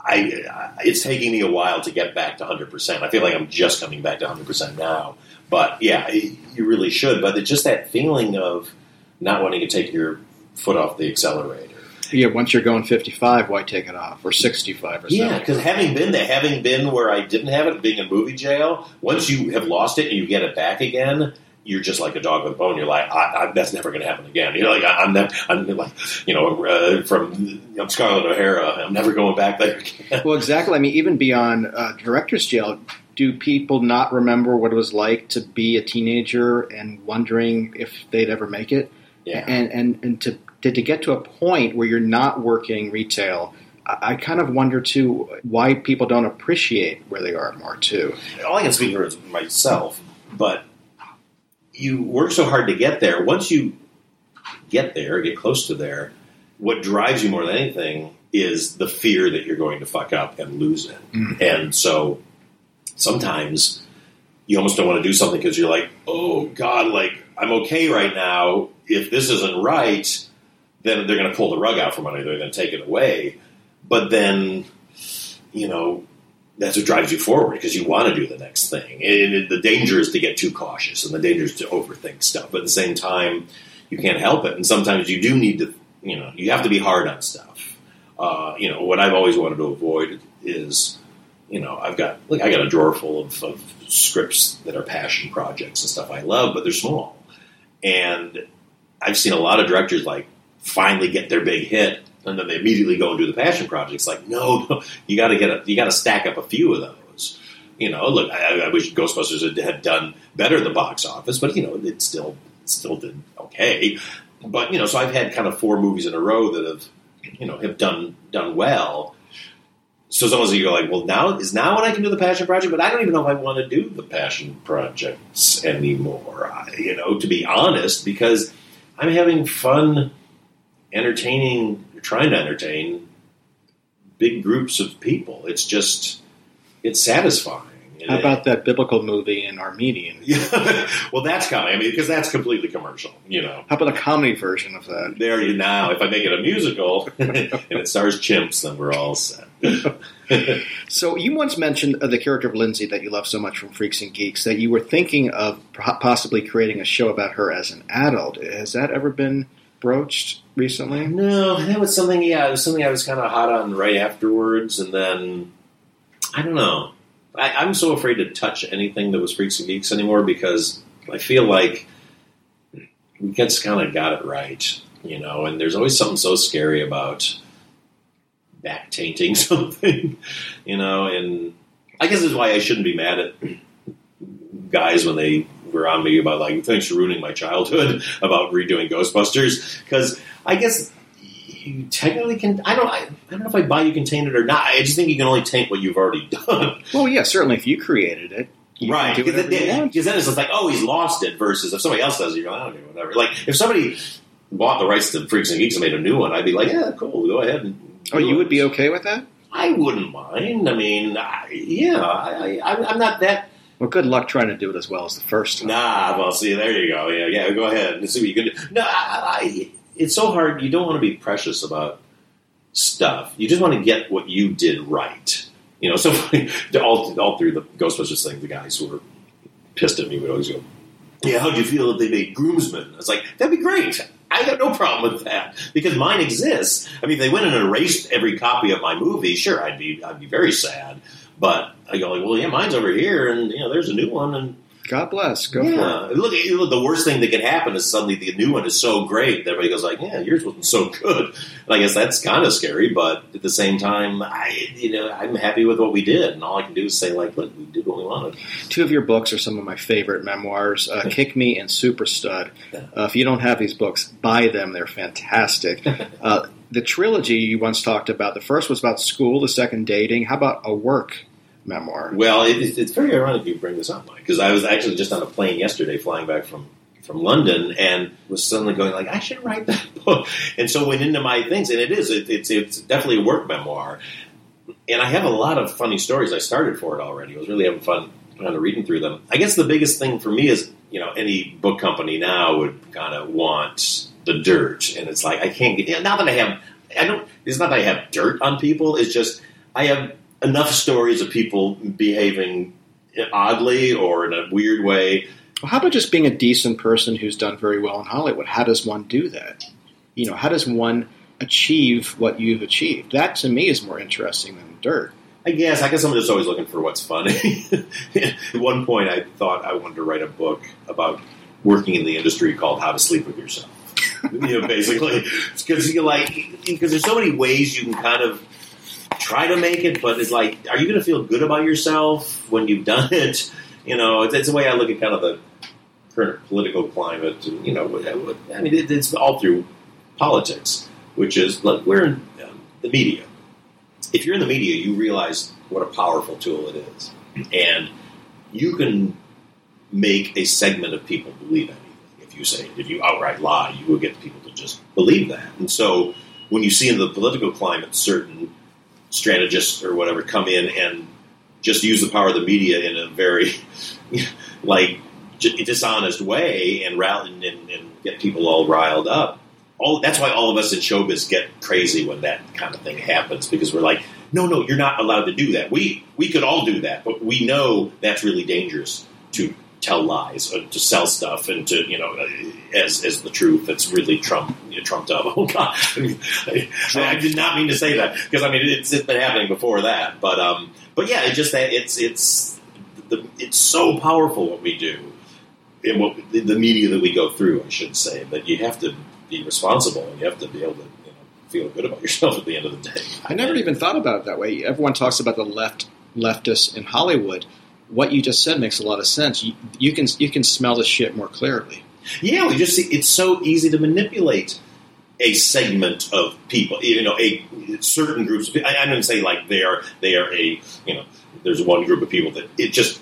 I, I it's taking me a while to get back to 100. percent I feel like I'm just coming back to 100 percent now. But yeah, you really should. But it's just that feeling of not wanting to take your foot off the accelerator. Yeah, once you're going 55, why take it off? Or 65 or Yeah, because having been there, having been where I didn't have it, being in movie jail, once you have lost it and you get it back again, you're just like a dog with a bone. You're like, I, I, that's never going to happen again. You're like, I, I'm never, I'm like, you know, uh, from I'm Scarlett O'Hara, I'm never going back there again. Well, exactly. I mean, even beyond uh, director's jail, do people not remember what it was like to be a teenager and wondering if they'd ever make it? Yeah. And and and to to, to get to a point where you're not working retail. I I kind of wonder too why people don't appreciate where they are more too. all I can speak for is myself, but you work so hard to get there. Once you get there, get close to there, what drives you more than anything is the fear that you're going to fuck up and lose it. Mm. And so sometimes you almost don't want to do something because you're like, oh God, like I'm okay right now. If this isn't right, then they're going to pull the rug out from under. They're going to take it away. But then, you know, that's what drives you forward because you want to do the next thing. And the danger is to get too cautious and the danger is to overthink stuff. But at the same time, you can't help it. And sometimes you do need to, you know, you have to be hard on stuff. Uh, you know, what I've always wanted to avoid is, you know, I've got, like, I got a drawer full of, of scripts that are passion projects and stuff I love, but they're small. And I've seen a lot of directors, like, finally get their big hit and then they immediately go and do the passion projects. Like, no, no [LAUGHS] you got to get a, you got to stack up a few of those. You know, look, I, I wish Ghostbusters had, had done better at the box office, but you know, it still still did okay. But you know, so I've had kind of four movies in a row that have you know have done done well. So it's you're like, well, now is now when I can do the passion project, but I don't even know if I want to do the passion projects anymore. I, you know, to be honest, because I'm having fun entertaining, trying to entertain big groups of people. It's just, it's satisfying. How about that biblical movie in Armenian? [LAUGHS] well, that's coming. I mean, because that's completely commercial. You know, How about a comedy version of that? there you now. If I make it a musical [LAUGHS] and it stars chimps, then we're all set. [LAUGHS] So you once mentioned uh, the character of Lindsay that you love so much from Freaks and Geeks that you were thinking of possibly creating a show about her as an adult. Has that ever been broached recently? No, that was something. Yeah, it was something I was kind of hot on right afterwards, and then I don't know. I, I'm so afraid to touch anything that was Freaks and Geeks anymore because I feel like we just kind of got it right, you know. And there's always something so scary about back tainting [LAUGHS] something, you know. And I guess that's why I shouldn't be mad at guys when they were on me about like thanks for ruining my childhood [LAUGHS] about redoing Ghostbusters because I guess you technically can. I don't. I, I don't know if I buy you can taint it or not. I just think you can only taint what you've already [LAUGHS] done. Well, yeah, certainly if you created it, you right? Because then, then it's just like, oh, he's lost it. Versus if somebody else does it, you're like, I don't know, whatever. Like if somebody bought the rights to Freaks and Geeks and made a new one, I'd be like, yeah, cool, go ahead. And Oh, you would be okay with that? I wouldn't mind. I mean, I, yeah, I, I, I'm not that. Well, good luck trying to do it as well as the first time. Nah, well, see, there you go. Yeah, yeah, go ahead and see what you can do. No, I, I, it's so hard. You don't want to be precious about stuff. You just want to get what you did right. You know, so [LAUGHS] all, all through the Ghostbusters thing, the guys who were pissed at me would always go, yeah, how'd you feel if they made groomsmen? It's like, that'd be great. I got no problem with that because mine exists. I mean, if they went and erased every copy of my movie, sure, I'd be I'd be very sad. But I go like, well, yeah, mine's over here, and you know, there's a new one, and God bless. Go yeah. for it. Look, look, the worst thing that can happen is suddenly the new one is so great that everybody goes like, yeah, yours wasn't so [LAUGHS] good. And I guess that's kind of scary, but at the same time, I you know, I'm happy with what we did, and all I can do is say like, look, we did what we wanted. Two of your books are some of my favorite memoirs uh, [LAUGHS] Kick Me and Superstud. Uh, if you don't have these books, buy them. They're fantastic. [LAUGHS] Uh, the trilogy you once talked about, the first was about school, the second dating. How about a work memoir? Well, it, it's- very ironic you bring this up, Mike, because I was actually just on a plane yesterday flying back from from London and was suddenly going like, I should write that [LAUGHS] book. And so went into my things, and it is it, it's it's definitely a work memoir. And I have a lot of funny stories. I started for it already. I was really having fun kind of reading through them. I guess the biggest thing for me is, you know, any book company now would kind of want the dirt, and it's like I can't get. Not that I have, I don't. It's not that I have dirt on people. It's just I have enough stories of people behaving oddly or in a weird way. Well, how about just being a decent person who's done very well in Hollywood? How does one do that? You know, how does one achieve what you've achieved? That to me is more interesting than dirt. I guess. I guess I'm just always looking for what's funny. [LAUGHS] At one point, I thought I wanted to write a book about working in the industry called "How to Sleep with Yourself." [LAUGHS] you know, basically, because you like because there's so many ways you can kind of try to make it, but it's like, are you going to feel good about yourself when you've done [LAUGHS] it? You know, it's, it's the way I look at kind of the current political climate. And, you know, I mean, it, it's all through politics, which is like we're in um, the media if you're in the media, you realize what a powerful tool it is. And you can make a segment of people believe anything. You say, if you outright lie, you will get people to just believe that. And so when you see in the political climate certain strategists or whatever come in and just use the power of the media in a very, [LAUGHS] like, dishonest way and, rally, and, and get people all riled up, all, that's why all of us in showbiz get crazy when that kind of thing happens because we're like, no, no, you're not allowed to do that. We we could all do that, but we know that's really dangerous to tell lies or to sell stuff and to you know as as the truth that's really trump trumped up. [LAUGHS] Oh God, I, I, I did not mean to say that because I mean it's, it's been happening before that, but um, but yeah, it's just that it's it's the, it's so powerful what we do in what the media that we go through. I should say that you have to be responsible and you have to be able to feel good about yourself [LAUGHS] at the end of the day. I never even thought about it that way. Everyone talks about the left leftists in Hollywood. What you just said makes a lot of sense. You, you can you can smell the shit more clearly. Yeah, we just see it's so easy to manipulate a segment of people. You know, a certain groups. Of. I, I didn't say like they are they are a you know. There's one group of people that it just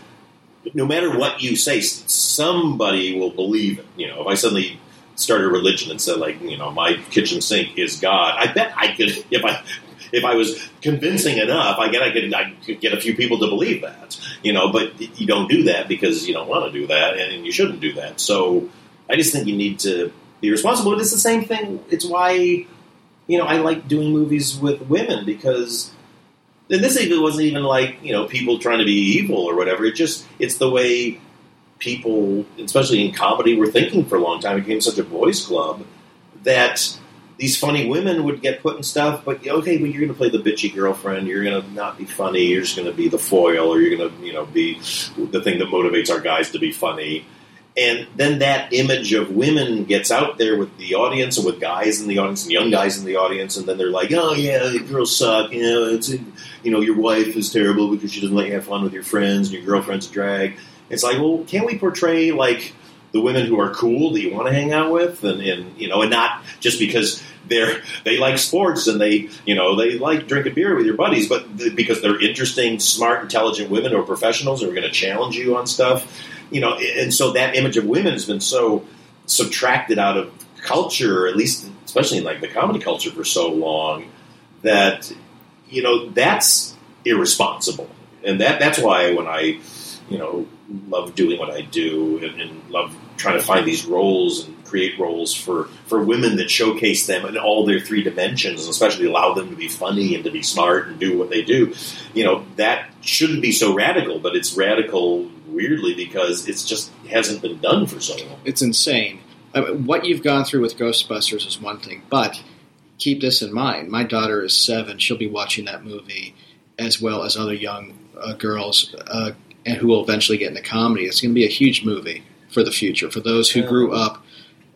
no matter what you say, somebody will believe it. You know, if I suddenly started a religion and said like you know my kitchen sink is God, I bet I could if I if I was convincing enough, I get I could I could get a few people to believe that. You know, but you don't do that because you don't want to do that, and you shouldn't do that. So I just think you need to be responsible. But it's the same thing. It's why you know I like doing movies with women because. And this even wasn't even like you know people trying to be evil or whatever. It just it's the way people, especially in comedy, were thinking for a long time. It became such a boys' club that these funny women would get put in stuff, but okay, but you're going to play the bitchy girlfriend. You're going to not be funny. You're just going to be the foil, or you're going to, you know, be the thing that motivates our guys to be funny. And then that image of women gets out there with the audience and with guys in the audience and young guys in the audience, and then they're like, "Oh yeah, the girls suck. You know, it's you know, your wife is terrible because she doesn't let you have fun with your friends, and your girlfriend's a drag." It's like, well, can't we portray like the women who are cool that you want to hang out with, and, and you know, and not just because they're they like sports and they you know they like drinking beer with your buddies, but th- because they're interesting, smart, intelligent women who are professionals who are going to challenge you on stuff, you know, and so that image of women has been so subtracted out of culture, at least especially in like the comedy culture for so long, that you know that's irresponsible, and that that's why when I you know love doing what I do and, and love trying to find these roles and create roles for, for women that showcase them in all their three dimensions, and especially allow them to be funny and to be smart and do what they do. You know, that shouldn't be so radical, but it's radical weirdly because it's just hasn't been done for so long. It's insane. I mean, what you've gone through with Ghostbusters is one thing, but keep this in mind. My daughter is seven; she'll be watching that movie as well as other young uh, girls, uh, and who will eventually get into comedy. It's going to be a huge movie for the future for those who grew up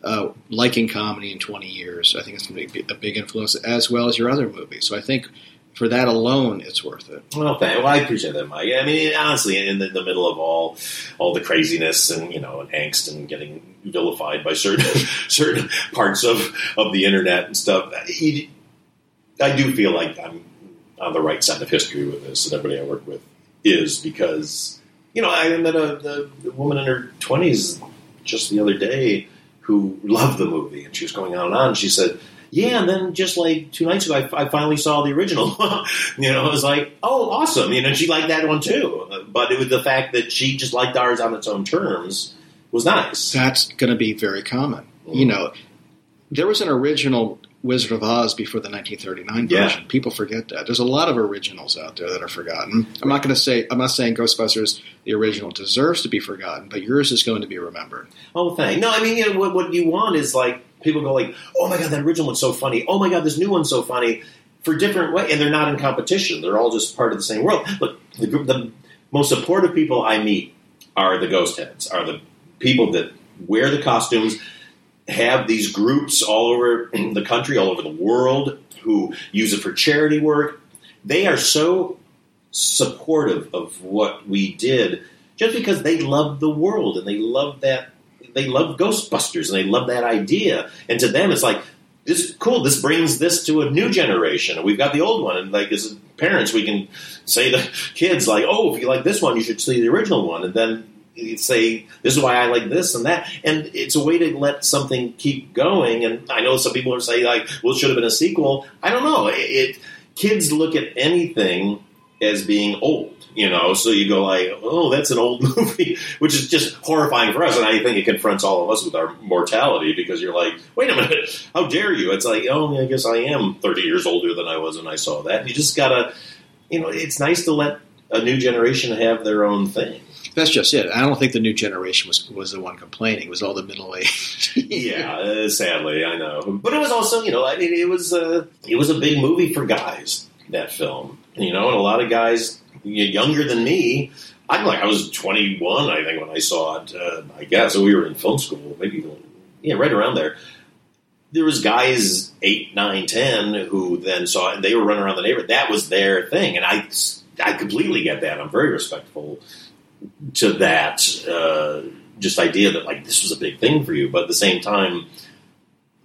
uh, liking comedy in 20 years. I think it's going to be a big influence as well as your other movies. So I think for that alone, it's worth it. Well, thank, well, I appreciate that, Mike. I mean, honestly, in the, the middle of all all the craziness and you know and angst and getting vilified by certain [LAUGHS] certain parts of of the internet and stuff, I do feel like I'm on the right side of history with this, and everybody I work with is because you know I met a, a woman in her twenties just the other day who loved the movie, and she was going on and on. And she said, "Yeah," and then just like two nights ago, I, I finally saw the original. [LAUGHS] you know, I was like, "Oh, awesome!" You know, she liked that one too. But it was the fact that she just liked ours on its own terms was nice. That's going to be very common. You mm-hmm. know, there was an original Wizard of Oz before the 1939 Yeah. version. People forget that. There's a lot of originals out there that are forgotten. I'm not going to say I'm not saying Ghostbusters the original deserves to be forgotten, but yours is going to be remembered. Oh, thank. No, I mean, you know, what, what you want is like people go like, "Oh my god, that original one's so funny! Oh my god, this new one's so funny!" For different way, and they're not in competition. They're all just part of the same world. Look, the, group- the most supportive people I meet are the ghost heads. Are the people that wear the costumes, have these groups all over the country, all over the world, who use it for charity work. They are so supportive of what we did just because they love the world and they love that they love Ghostbusters and they love that idea. And to them, it's like this is cool. This brings this to a new generation. We've got the old one, and like as parents, we can say to kids like, "Oh, if you like this one, you should see the original one." And then say, "This is why I like this and that." And it's a way to let something keep going. And I know some people are saying like, "Well, it should have been a sequel." I don't know. It, it kids look at anything as being old. You know, so you go like, "Oh, that's an old [LAUGHS] movie," which is just horrifying for us, and I think it confronts all of us with our mortality because you're like, "Wait a minute, how dare you?" It's like, "Oh, I guess I am 30 years older than I was when I saw that." You just gotta, you know, it's nice to let a new generation have their own thing. That's just it. I don't think the new generation was was the one complaining. It was all the middle aged. [LAUGHS] yeah, uh, sadly, I know, but it was also, you know, I mean, it was uh, it was a big movie for guys. That film, you know, and a lot of guys younger than me. I'm like, I was 21, I think, when I saw it. Uh, I guess. We were in film school, maybe, yeah, right around there. There was guys eight, nine, ten who then saw it, and they were running around the neighborhood. That was their thing, and I, I completely get that. I'm very respectful to that uh, just idea that like this was a big thing for you, but at the same time,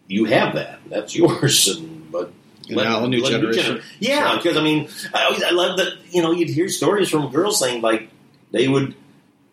you have that. That's [LAUGHS] yours, and but And now a new let generation. gener- yeah, because I mean, I always I love that you know you'd hear stories from girls saying like they would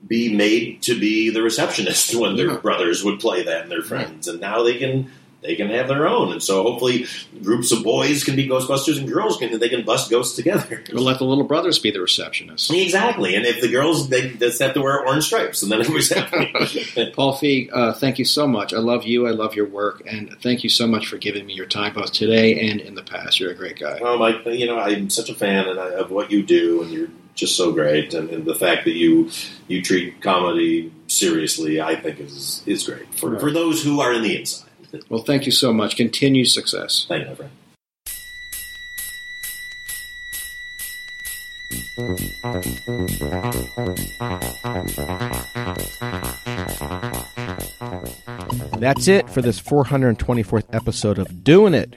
be made to be the receptionist [LAUGHS] when their Yeah. brothers would play that and their friends, and now they can they can have their own, and so hopefully groups of boys can be Ghostbusters and girls can they can bust ghosts together. [LAUGHS] We'll let the little brothers be the receptionists. Exactly, and if the girls they just have to wear orange stripes, and then everybody's happy. [LAUGHS] [LAUGHS] Paul Feig, uh, thank you so much. I love you. I love your work, and thank you so much for giving me your time both today and in the past. You're a great guy. Oh, Mike, you know I'm such a fan and I, of what you do, and you're just so great. And, and the fact that you you treat comedy seriously, I think is is great for for those who are in the inside. Well, thank you so much. Continued success. Thank you, my friend. That's it for this 424th episode of Doing It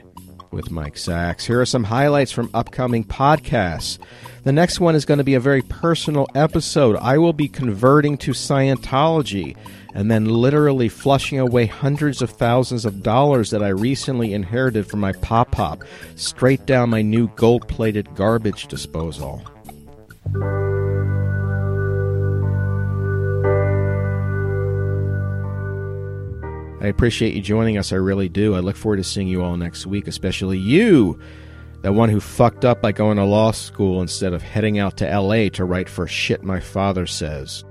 with Mike Sacks. Here are some highlights from upcoming podcasts. The next one is going to be a very personal episode. I will be converting to Scientology and then literally flushing away hundreds of thousands of dollars that I recently inherited from my pop pop straight down my new gold plated garbage disposal. I appreciate you joining us. I really do. I look forward to seeing you all next week, especially you, the one who fucked up by going to law school instead of heading out to LA to write for shit my father says.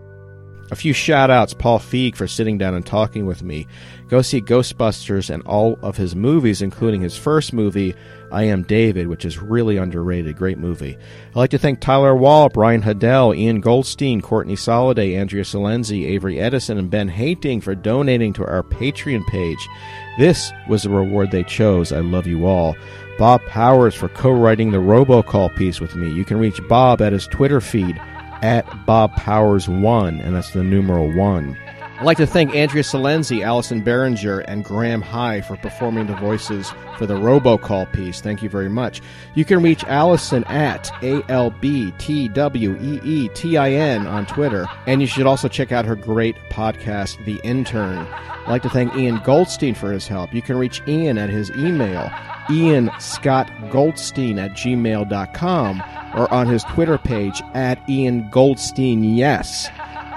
A few shout outs Paul Feig for sitting down and talking with me. Go see Ghostbusters and all of his movies, including his first movie, I Am David, which is really underrated. Great movie. I'd like to thank Tyler Wall, Brian Haddell, Ian Goldstein, Courtney Soliday, Andrea Salenzi, Avery Edison, and Ben Hating for donating to our Patreon page. This was the reward they chose. I love you all. Bob Powers for co writing the robocall piece with me. You can reach Bob at his Twitter feed at Bob Powers One, and that's the numeral one. I'd like to thank Andrea Salenzi, Allison Behringer, and Graham High for performing the voices for the robocall piece. Thank you very much. You can reach Allison at A L B T W E E T I N on Twitter, and you should also check out her great podcast, The Intern. I'd like to thank Ian Goldstein for his help. You can reach Ian at his email, Ian Scott Goldstein at gmail.com or on his Twitter page at Ian Goldstein Yes.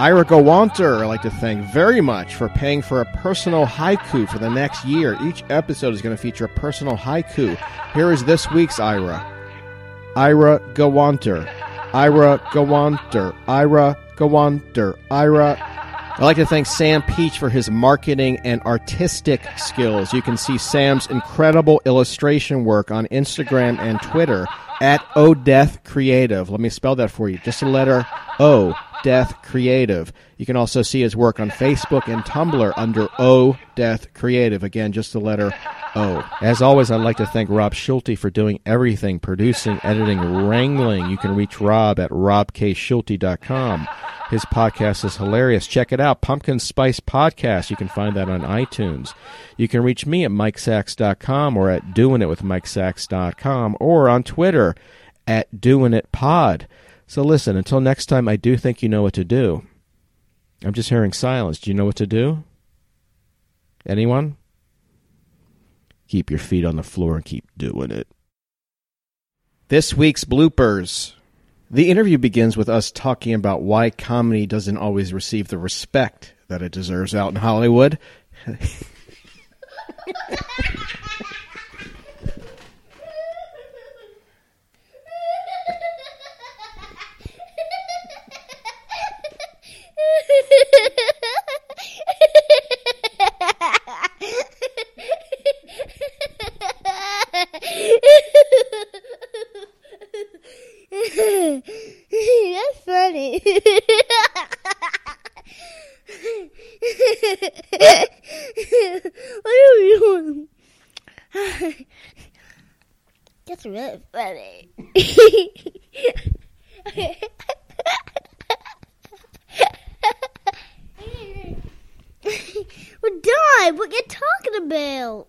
Ira Gawanter, I'd like to thank very much for paying for a personal haiku for the next year. Each episode is going to feature a personal haiku. Here is this week's Ira. Ira Gawanter. Ira Gawanter. Ira Gawanter. Ira. I'd like to thank Sam Peach for his marketing and artistic skills. You can see Sam's incredible illustration work on Instagram and Twitter at O Death Creative. Let me spell that for you. Just a letter O Death Creative. You can also see his work on Facebook and Tumblr under O Death Creative. Again, just the letter O. As always, I'd like to thank Rob Schulte for doing everything producing, editing, wrangling. You can reach Rob at robkschulte.com. His podcast is hilarious. Check it out. Pumpkin Spice Podcast. You can find that on iTunes. You can reach me at mikesacks.com or at doingitwithmikesacks.com or on Twitter at doingitpod. So listen, until next time, I do think you know what to do. I'm just hearing silence. Do you know what to do? Anyone? Keep your feet on the floor and keep doing it. This week's bloopers. The interview begins with us talking about why comedy doesn't always receive the respect that it deserves out in Hollywood. [LAUGHS] That's funny. what are you doing? That's really funny. [LAUGHS] We're done. What you talking about?